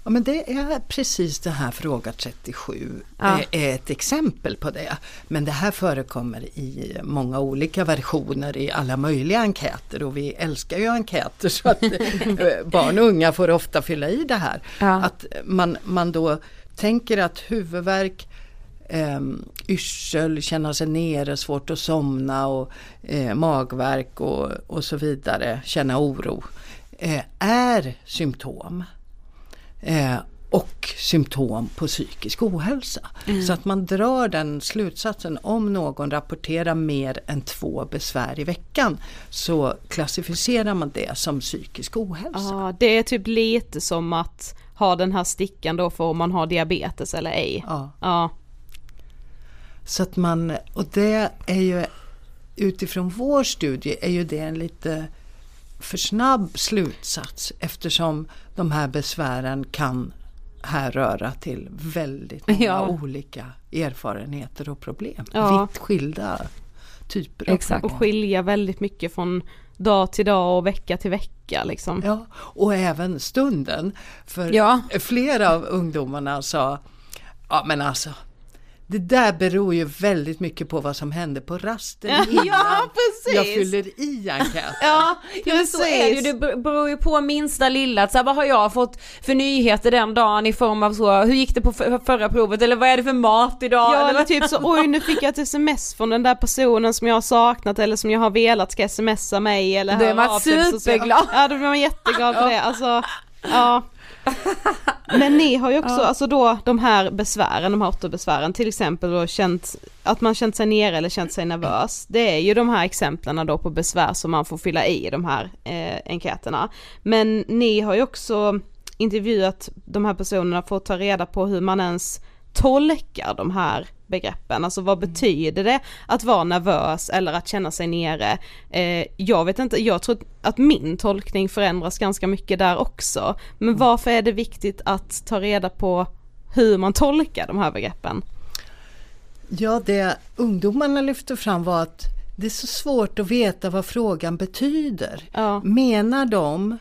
Ja, men det är precis det här fråga 37 Ja. är, ett exempel på det. Men det här förekommer i många olika versioner i alla möjliga enkäter och vi älskar ju enkäter så att eh, barn och unga får ofta fylla i det här. Ja. Att man, man då tänker att huvudvärk eh, yrsel, känna sig nere, svårt att somna och eh, magvärk och, och så vidare, känna oro, eh, är symptom. Eh, och symptom på psykisk ohälsa. Så att man drar den slutsatsen om någon rapporterar mer än två besvär i veckan så klassificerar man det som psykisk ohälsa. ja, det är typ lite som att ha den här stickan då för om man har diabetes eller ej. Ja. Ja. Så att man, och det är ju utifrån vår studie är ju det en lite för snabb slutsats eftersom de här besvären kan härröra till väldigt många Ja. olika erfarenheter och problem. Ja. Vitt skilda typer av Exakt. Och skilja väldigt mycket från dag till dag och vecka till vecka vecka liksom. Ja, och även stunden. För Ja. flera av ungdomarna sa, ja men alltså, det där beror ju väldigt mycket på vad som hände på rasten innan Ja, precis. jag fyller i enkäten. Ja, ja men så är det ju. Precis. Det ber- beror ju på minsta lilla. att Så här, vad har jag fått för nyheter den dagen i form av så, hur gick det på förra provet eller vad är det för mat idag? Ja eller typ så, oj nu fick jag ett sms från den där personen som jag har saknat eller som jag har velat ska smsa mig eller Då är man superglad. Ja då blir man jätteglad för det, alltså ja. Men ni har ju också, alltså då de här besvären, de här åtta besvären, till exempel då känt, att man känt sig nere eller känt sig nervös. Det är ju de här exemplen då på besvär som man får fylla i de här eh, enkäterna. Men ni har ju också intervjuat de här personerna för att ta reda på hur man ens tolkar de här begreppen, alltså vad betyder det att vara nervös eller att känna sig nere? Eh, jag vet inte, jag tror att min tolkning förändras ganska mycket där också. Men varför är det viktigt att ta reda på hur man tolkar de här begreppen? Ja, det ungdomarna lyfte fram var att det är så svårt att veta vad frågan betyder. Ja. Menar de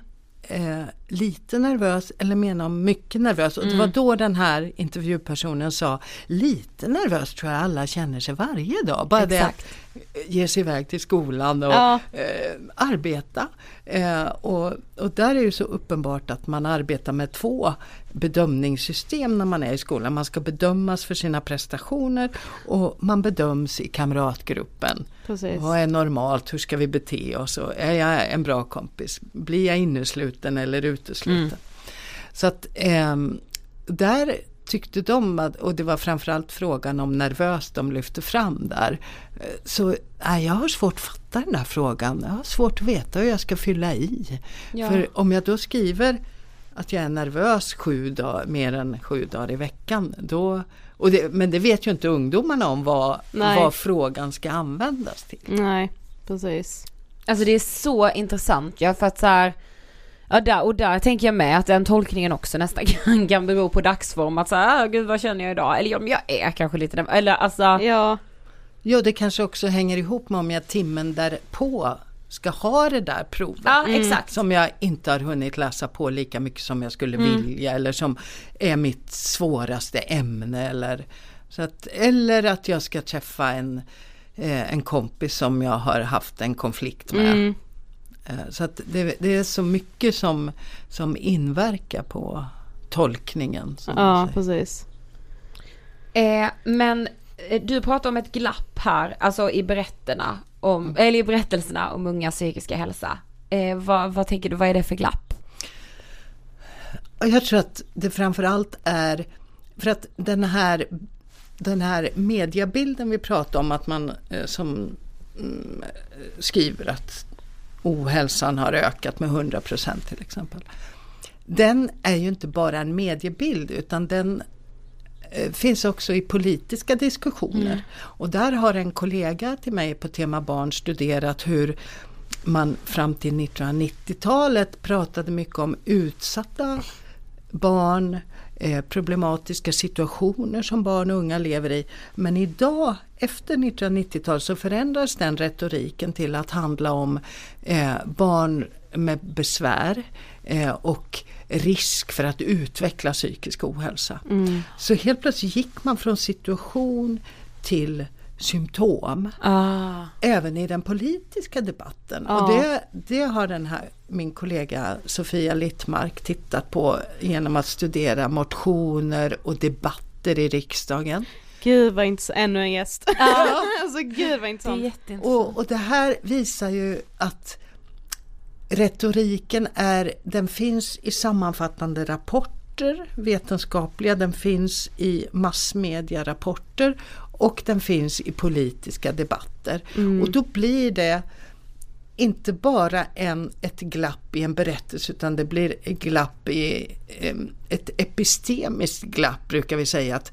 eh, lite nervös eller menar mycket nervös? Och det Mm. var då den här intervjupersonen sa lite nervös tror jag alla känner sig varje dag. Bara Exakt. det att ge sig iväg till skolan och Ja. eh, arbeta. Eh, och, och där är det ju så uppenbart att man arbetar med två bedömningssystem när man är i skolan. Man ska bedömas för sina prestationer och man bedöms i kamratgruppen. Precis. Vad är normalt? Hur ska vi bete oss? Och är jag en bra kompis? Blir jag innesluten eller utesluten? Så att ehm, där tyckte de, att, och det var framförallt frågan om nervös de lyfte fram där. Eh, Så nej, jag har svårt att fatta den där frågan. Jag har svårt att veta hur jag ska fylla i. Ja. För om jag då skriver att jag är nervös sju dagar, mer än sju dagar i veckan. Då, och det, men det vet ju inte ungdomarna om vad, Nej. vad frågan ska användas till. Nej, precis. Alltså det är så intressant ja, för att så här, ja där, och där tänker jag med att den tolkningen också nästan kan, kan bero på dagsform att så här, ah, gud vad känner jag idag? Eller men jag är kanske lite nervös, eller alltså, Ja, Ja, det kanske också hänger ihop med om jag timmen därpå ska ha det där provet. ja exakt. Som jag inte har hunnit läsa på lika mycket som jag skulle vilja eller som är mitt svåraste ämne. Eller, så att, eller att jag ska träffa en, eh, en kompis som jag har haft en konflikt med. mm. Eh, så att det, det är så mycket som, som inverkar på tolkningen. Ja precis. Eh, men eh, du pratar om ett glapp här, alltså i berätterna om, eller i berättelserna om ungas psykiska hälsa. Eh, vad, vad tänker du, vad är det för glapp? Jag tror att det framförallt är för att den här, den här mediebilden vi pratar om att man eh, som mm, skriver att ohälsan har ökat med 100 procent till exempel. Den är ju inte bara en mediebild utan den finns också i politiska diskussioner. Och där har en kollega till mig på Tema Barn studerat hur man fram till 1990-talet pratade mycket om utsatta barn, eh, problematiska situationer som barn och unga lever i. Men idag, efter 1990-talet, så förändras den retoriken till att handla om eh, barn med besvär eh, och risk för att utveckla psykisk ohälsa. Så helt plötsligt gick man från situation till symptom Ah. även i den politiska debatten. Ja. Och det, det har den här, min kollega Sofia Littmark tittat på genom att studera motioner och debatter i riksdagen. Gud vad intressant, ännu en gäst. alltså gud vad intressant. jätteintressant. Och, och det här visar ju att retoriken är, den finns i sammanfattande rapporter, vetenskapliga, den finns i massmedierapporter och den finns i politiska debatter. Och då blir det inte bara en, ett glapp i en berättelse utan det blir ett glapp i em, ett epistemiskt glapp brukar vi säga. att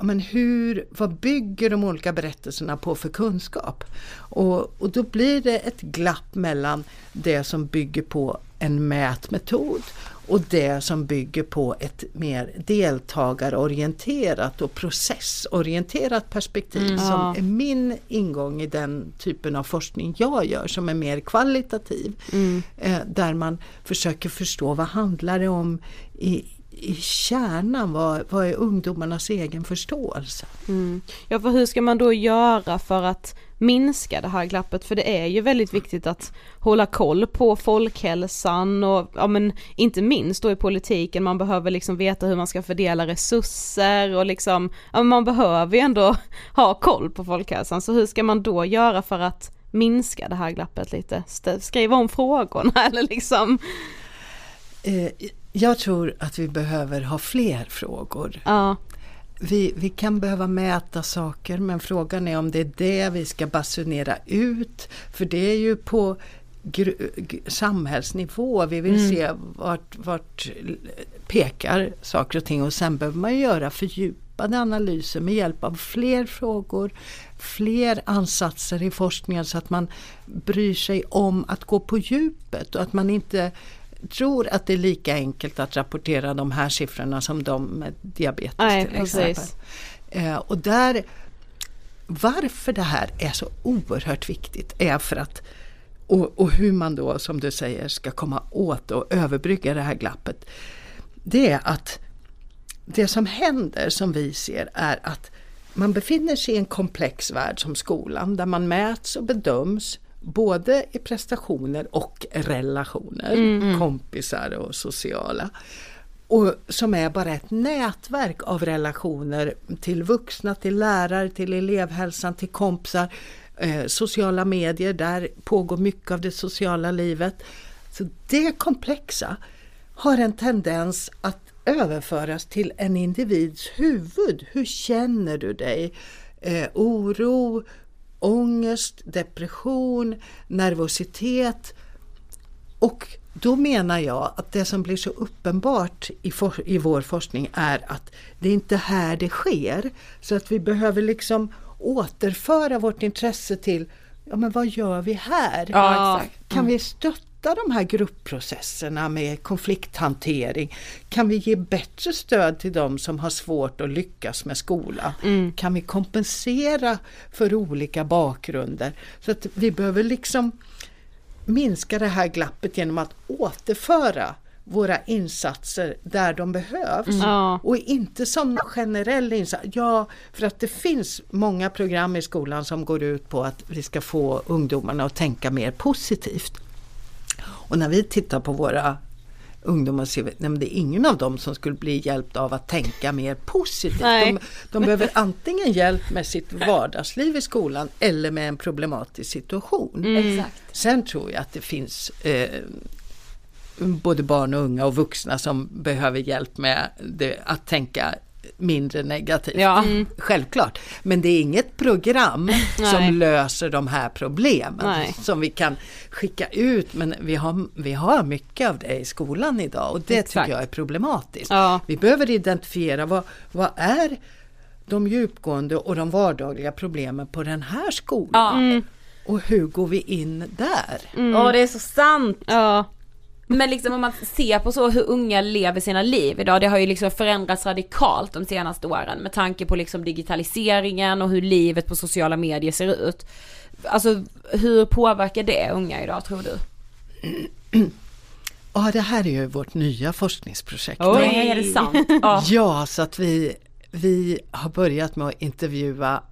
men hur, vad bygger de olika berättelserna på för kunskap? Och, och då blir det ett glapp mellan det som bygger på en mätmetod och det som bygger på ett mer deltagarorienterat och processorienterat perspektiv Mm. som Ja. är min ingång i den typen av forskning jag gör som är mer kvalitativ. Mm. Eh, där man försöker förstå vad handlar det om i, i kärnan, vad, vad är ungdomarnas egen förståelse? Mm. Ja för hur ska man då göra för att minska det här glappet? För det är ju väldigt viktigt att hålla koll på folkhälsan och ja men inte minst då i politiken, man behöver liksom veta hur man ska fördela resurser och liksom, ja man behöver ju ändå ha koll på folkhälsan så hur ska man då göra för att minska det här glappet lite? Skriva om frågorna eller liksom? Jag tror att vi behöver ha fler frågor. Ja. Vi, vi kan behöva mäta saker men frågan är om det är det vi ska basunera ut. För det är ju på samhällsnivå vi vill Mm. se vart, vart pekar saker och ting och sen behöver man göra fördjupade analyser med hjälp av fler frågor, fler ansatser i forskningen så att man bryr sig om att gå på djupet och att man inte tror att det är lika enkelt att rapportera de här siffrorna som de med diabetes Nej, till precis. exempel. Eh, och där, varför det här är så oerhört viktigt är för att och, och hur man då som du säger ska komma åt och överbrygga det här glappet. Det är att det som händer som vi ser är att man befinner sig i en komplex värld som skolan där man mäts och bedöms både i prestationer och relationer, Mm. kompisar och sociala. Och som är bara ett nätverk av relationer till vuxna, till lärare, till elevhälsan, till kompisar, eh, sociala medier, där pågår mycket av det sociala livet. Så det komplexa har en tendens att överföras till en individs huvud. Hur känner du dig? Eh, oro, ångest, depression, nervositet. Och då menar jag att det som blir så uppenbart i, for, i vår forskning är att det är inte här det sker. Så att vi behöver liksom återföra vårt intresse till, ja men vad gör vi här? Ja. Kan vi stötta de här gruppprocesserna med konflikthantering? Kan vi ge bättre stöd till de som har svårt att lyckas med skolan? Kan vi kompensera för olika bakgrunder? Så att vi behöver liksom minska det här glappet genom att återföra våra insatser där de behövs. Mm. Och inte som en generell insats. Ja, för att det finns många program i skolan som går ut på att vi ska få ungdomarna att tänka mer positivt. Och när vi tittar på våra ungdomar ser vi att det är ingen av dem som skulle bli hjälpt av att tänka mer positivt. De, de behöver antingen hjälp med sitt vardagsliv i skolan eller med en problematisk situation. Mm. Sen tror jag att det finns eh, både barn och unga och vuxna som behöver hjälp med det, att tänka mindre negativt. Ja. Mm. Självklart. Men det är inget program som löser de här problemen Nej. som vi kan skicka ut. Men vi har, vi har mycket av det i skolan idag och det Exakt. tycker jag är problematiskt. Ja. Vi behöver identifiera vad, vad är de djupgående och de vardagliga problemen på den här skolan? Ja. Mm. Och hur går vi in där? Ja det är så sant. Ja. Men liksom om man ser på så hur unga lever sina liv idag, det har ju liksom förändrats radikalt de senaste åren med tanke på liksom digitaliseringen och hur livet på sociala medier ser ut. Alltså hur påverkar det unga idag tror du? Ja, det här är ju vårt nya forskningsprojekt. Nej, är det sant? Ja. Ja, så att vi, vi har börjat med att intervjua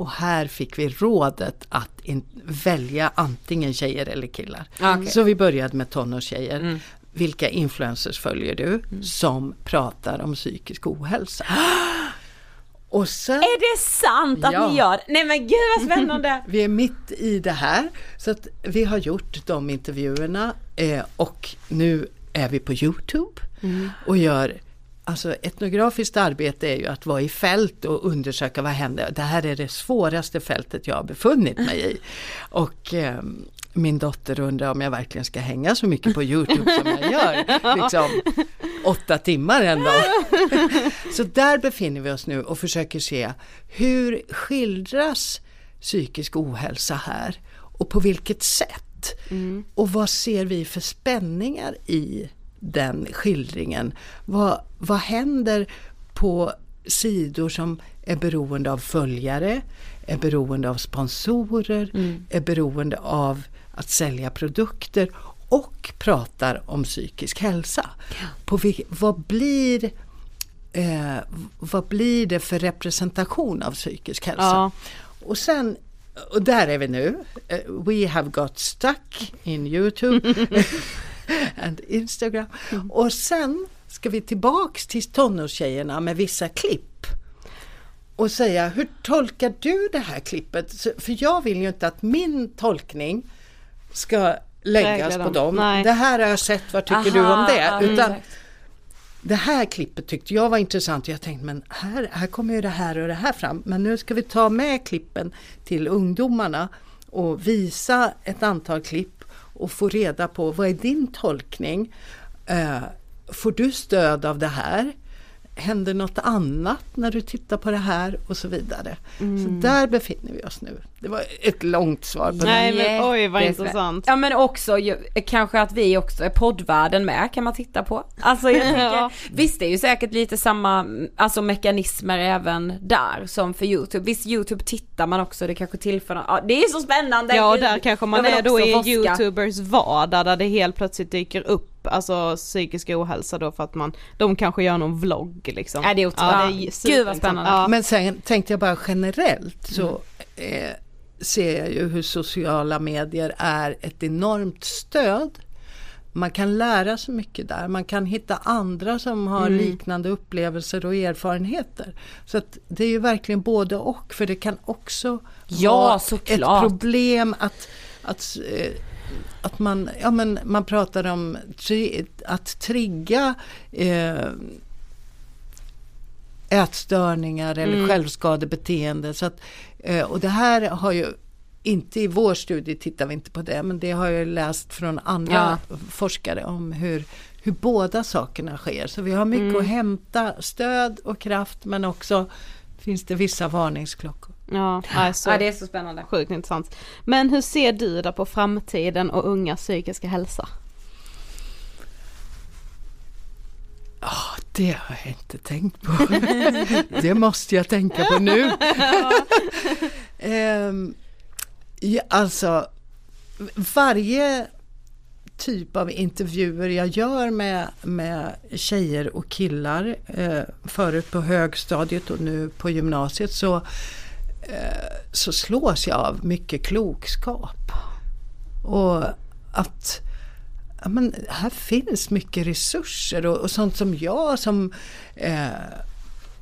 och här fick vi rådet att in, välja antingen tjejer eller killar. Ah, okej. Så vi började med tonårstjejer. Mm. Vilka influencers följer du som pratar om psykisk ohälsa? Och sen, Är det sant att Ja. ni gör? Nej men gud vad spännande! vi är mitt i det här. Så att vi har gjort de intervjuerna eh, och nu är vi på Youtube och gör Alltså etnografiskt arbete är ju att vara i fält och undersöka vad händer. Det här är det svåraste fältet jag har befunnit mig i. Och eh, min dotter undrar om jag verkligen ska hänga så mycket på Youtube som jag gör. Liksom. åtta timmar en dag. Så där befinner vi oss nu och försöker se hur skildras psykisk ohälsa här och på vilket sätt? Och vad ser vi för spänningar i den skildringen? Vad, vad händer på sidor som är beroende av följare, är beroende av sponsorer, är beroende av att sälja produkter och pratar om psykisk hälsa. På vil- vad, blir, eh, vad blir det för representation av psykisk hälsa? Ja. Och sen, och där är vi nu. Eh, We have got stuck in Youtube and Instagram. Och sen ska vi tillbaks till tonårstjejerna med vissa klipp. Och säga, hur tolkar du det här klippet? För jag vill ju inte att min tolkning ska läggas Prägla på dem. dem. Nej. Det här har jag sett, vad tycker du om Aha, det? Utan det här klippet tyckte jag var intressant. Jag tänkte, men här, här kommer ju det här och det här fram. Men nu ska vi ta med klippen till ungdomarna och visa ett antal klipp och få reda på vad är din tolkning? Eh, får du stöd av det här? Händer något annat när du tittar på det här och så vidare. Så där befinner vi oss nu. Det var ett långt svar på Nej, det. men oj vad intressant. Ja men också ju, kanske att vi också är poddvärlden med kan man titta på. Alltså jag tänker, Ja. visst det är ju säkert lite samma alltså mekanismer även där som för YouTube. Visst YouTube tittar man också, det kanske tillför något- ja, det är så spännande. Ja där kanske man är då i forska. youtubers vardag där det helt plötsligt dyker upp alltså psykisk ohälsa då för att man, de kanske gör någon vlogg liksom. Ja, det är otroligt. ja, Ja, gud vad spännande. Ja. Men sen tänkte jag bara generellt så eh, ser jag ju hur sociala medier är ett enormt stöd. Man kan lära sig mycket där, man kan hitta andra som har Mm. liknande upplevelser och erfarenheter. Så att det är ju verkligen både och, för det kan också Ja, vara såklart. ett problem att, att, eh, att man, ja, men man pratar om tri, att trigga eh, ätstörningar eller Mm. självskadebeteende. Så att, eh, och det här har ju inte i vår studie tittar vi inte på det, men det har jag läst från andra forskare om hur, hur båda sakerna sker. Så vi har mycket Mm. att hämta stöd och kraft men också finns det vissa varningsklockor. Ja, alltså, Ja det är så spännande. sjukt intressant. Men hur ser du då på framtiden och ungas psykiska hälsa? Ah, det har jag inte tänkt på. det måste jag tänka på nu. Ehm, ja, alltså, varje typ av intervjuer jag gör med, med tjejer och killar, eh, förut på högstadiet och nu på gymnasiet, så, Eh, så slås jag av mycket klokskap. Och att ja, men här finns mycket resurser och, och sånt som jag som eh,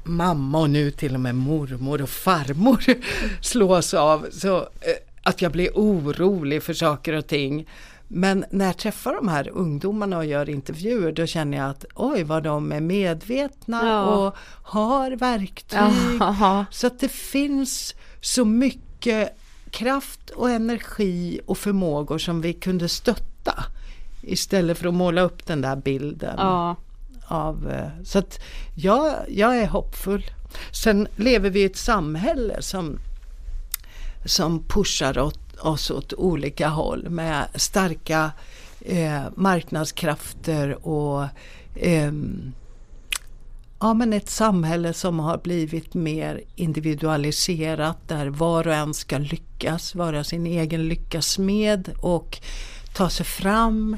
mamma och nu till och med mormor och farmor slås av. Så eh, att jag blir orolig för saker och ting. Men när jag träffar de här ungdomarna och gör intervjuer då känner jag att oj vad de är medvetna Ja. och har verktyg. Jaha. Så att det finns så mycket kraft och energi och förmågor som vi kunde stötta. Istället för att måla upp den där bilden. Ja, Av, eh, så att jag, jag är hoppfull. Sen lever vi i ett samhälle som, som pushar åt, oss åt olika håll med starka eh, marknadskrafter och ehm, Ja men ett samhälle som har blivit mer individualiserat där var och en ska lyckas, vara sin egen lyckas med och ta sig fram.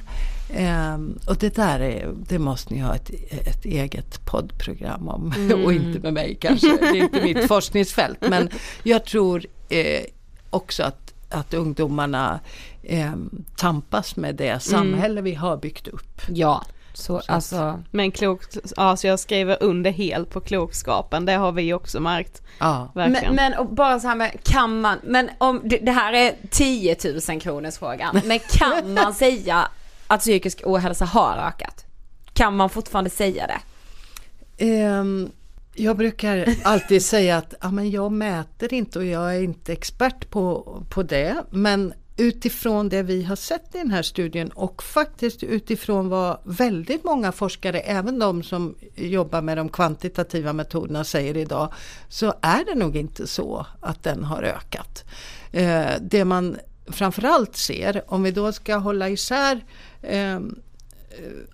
Ehm, och det där är, det måste ni ha ett, ett eget poddprogram om. och inte med mig kanske, det är inte mitt forskningsfält. Men jag tror eh, också att, att ungdomarna eh, tampas med det samhälle vi har byggt upp. Ja, så alltså. men klok, ja så jag skriver under helt på klokskapen, det har vi också märkt. Ja. Verkligen. Men, men och bara så här med, kan man, men om, det, det här är 10 000 kronors frågan, men kan man säga att psykisk ohälsa har ökat? Kan man fortfarande säga det? Ehm, jag brukar alltid säga att ja, men jag mäter inte och jag är inte expert på, på det. Men utifrån det vi har sett i den här studien och faktiskt utifrån vad väldigt många forskare, även de som jobbar med de kvantitativa metoderna säger idag, så är det nog inte så att den har ökat. Eh, det man framförallt ser, om vi då ska hålla isär ehm,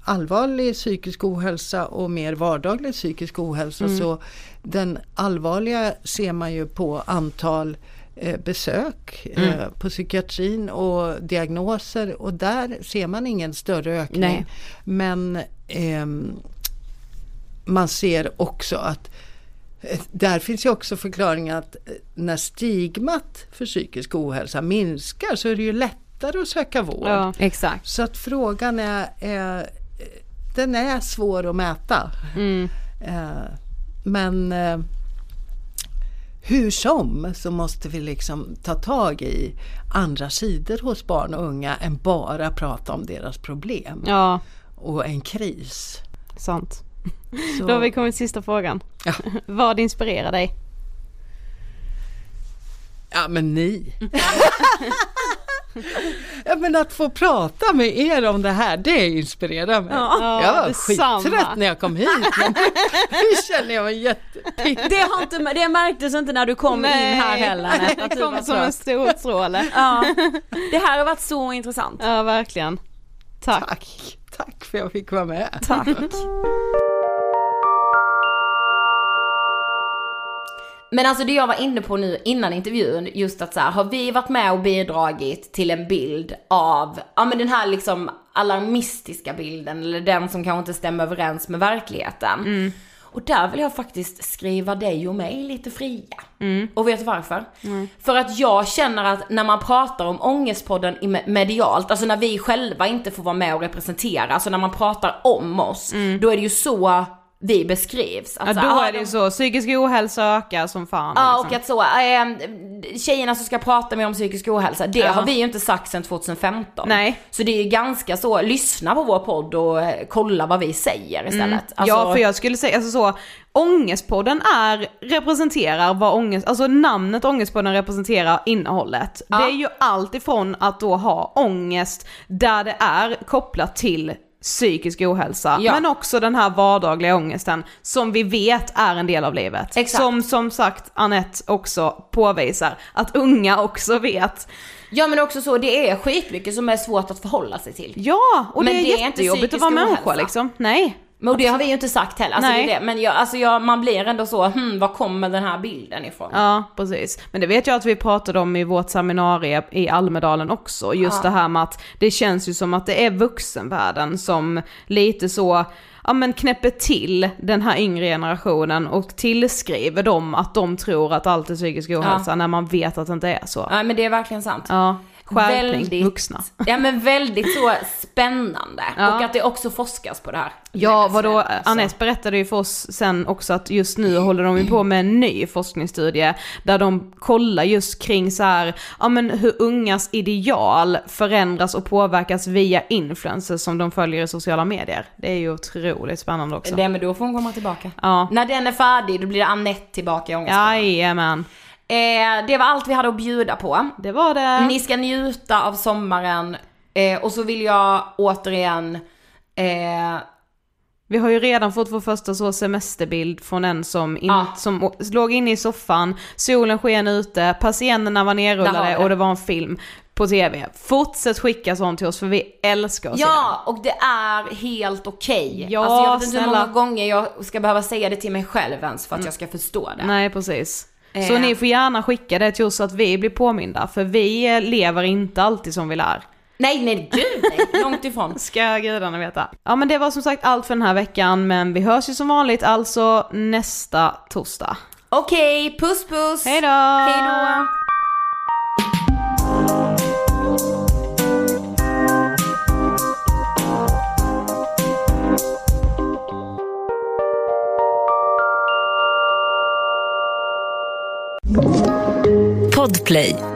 allvarlig psykisk ohälsa och mer vardaglig psykisk ohälsa mm. så den allvarliga ser man ju på antal eh, besök mm. eh, på psykiatrin och diagnoser och där ser man ingen större ökning. Nej. Men eh, man ser också att eh, där finns ju också förklaringen att eh, när stigmat för psykisk ohälsa minskar så är det ju lättare att söka vård. Ja, exakt. Så att frågan är, är den är svår att mäta. Mm. Eh, men hur som så måste vi liksom ta tag i andra sidor hos barn och unga än bara prata om deras problem. Ja. Och en kris. Sant. Så. Då har vi kommit till sista frågan. Ja. Vad inspirerar dig? Ja men ni. ja, men att få prata med er om det här, det inspirerar mig. Ja, jag var skittrött när jag kom hit, men nu känner jag mig jättepigg. Det, det märktes inte när du kom Nej. in här heller. Nej, det kom som en stor stråle. Ja. Det här har varit så intressant. Ja, verkligen. Tack. Tack, Tack för att jag fick vara med. Tack. Men alltså det jag var inne på nu innan intervjun, just att så här, har vi varit med och bidragit till en bild av, ja men den här liksom alarmistiska bilden, eller den som kanske inte stämmer överens med verkligheten. Mm. Och där vill jag faktiskt skriva dig och mig lite fria. Mm. Och vet du varför? Mm. För att jag känner att när man pratar om Ångestpodden medialt, alltså när vi själva inte får vara med och representera, alltså när man pratar om oss, mm. då är det ju så vi beskrivs. Att ja, då är det ju så, psykisk ohälsa ökar som fan. Ja liksom. och att så, äh, tjejerna som ska prata mer om psykisk ohälsa, det ja. har vi ju inte sagt sedan 2015. Nej. Så det är ju ganska så, lyssna på vår podd och eh, kolla vad vi säger istället. Mm. Alltså, ja för jag skulle säga, alltså så, Ångestpodden är, representerar vad ångest, alltså namnet Ångestpodden representerar innehållet. Ja. Det är ju allt ifrån att då ha ångest där det är kopplat till psykisk ohälsa, ja. men också den här vardagliga ångesten som vi vet är en del av livet. Exakt. Som som sagt Annette också påvisar, att unga också vet. Ja men också så, det är skitmycket som är svårt att förhålla sig till. Ja, och men det är, det är jättejobbigt att vara människa liksom. Nej. Men det har vi ju inte sagt heller, alltså Nej. det är det. men jag, alltså jag, man blir ändå så, hmm, var kommer den här bilden ifrån? Ja, precis. Men det vet jag att vi pratade om i vårt seminarium i Almedalen också, just ja. det här med att det känns ju som att det är vuxenvärlden som lite så, ja men knäpper till den här yngre generationen och tillskriver dem att de tror att allt är psykisk ohälsa ja. när man vet att det inte är så. Ja men det är verkligen sant. Ja skärpning, väldigt, vuxna. Ja men väldigt så spännande. Ja. Och att det också forskas på det här. Ja vadå, Anette berättade ju för oss sen också att just nu håller de ju på med en ny forskningsstudie där de kollar just kring så här, ja men hur ungas ideal förändras och påverkas via influencers som de följer i sociala medier. Det är ju otroligt spännande också. Det men då får hon komma tillbaka. Ja. När den är färdig då blir det Anette tillbaka i. Jajamän. Eh, det var allt vi hade att bjuda på. Det var det. Ni ska njuta av sommaren. Eh, och så vill jag återigen eh, vi har ju redan fått vår första så semesterbild från en som, in, ja. som låg inne i soffan, solen sken ute, persiennerna var nerrullade och det var en film på tv. Fortsätt skicka sånt till oss för vi älskar att Ja, se och det är helt okej. Okay. Ja, alltså jag vet inte hur många gånger jag ska behöva säga det till mig själv ens för att mm. jag ska förstå det. Nej, precis. Så eh. ni får gärna skicka det till oss så att vi blir påminda, för vi lever inte alltid som vi lär. Nej, nej, gud nej, långt ifrån. Ska gudarna veta. Ja men det var som sagt allt för den här veckan, men vi hörs ju som vanligt alltså nästa torsdag. Okej, okay, puss puss! Hejdå! Hejdå! Podplay.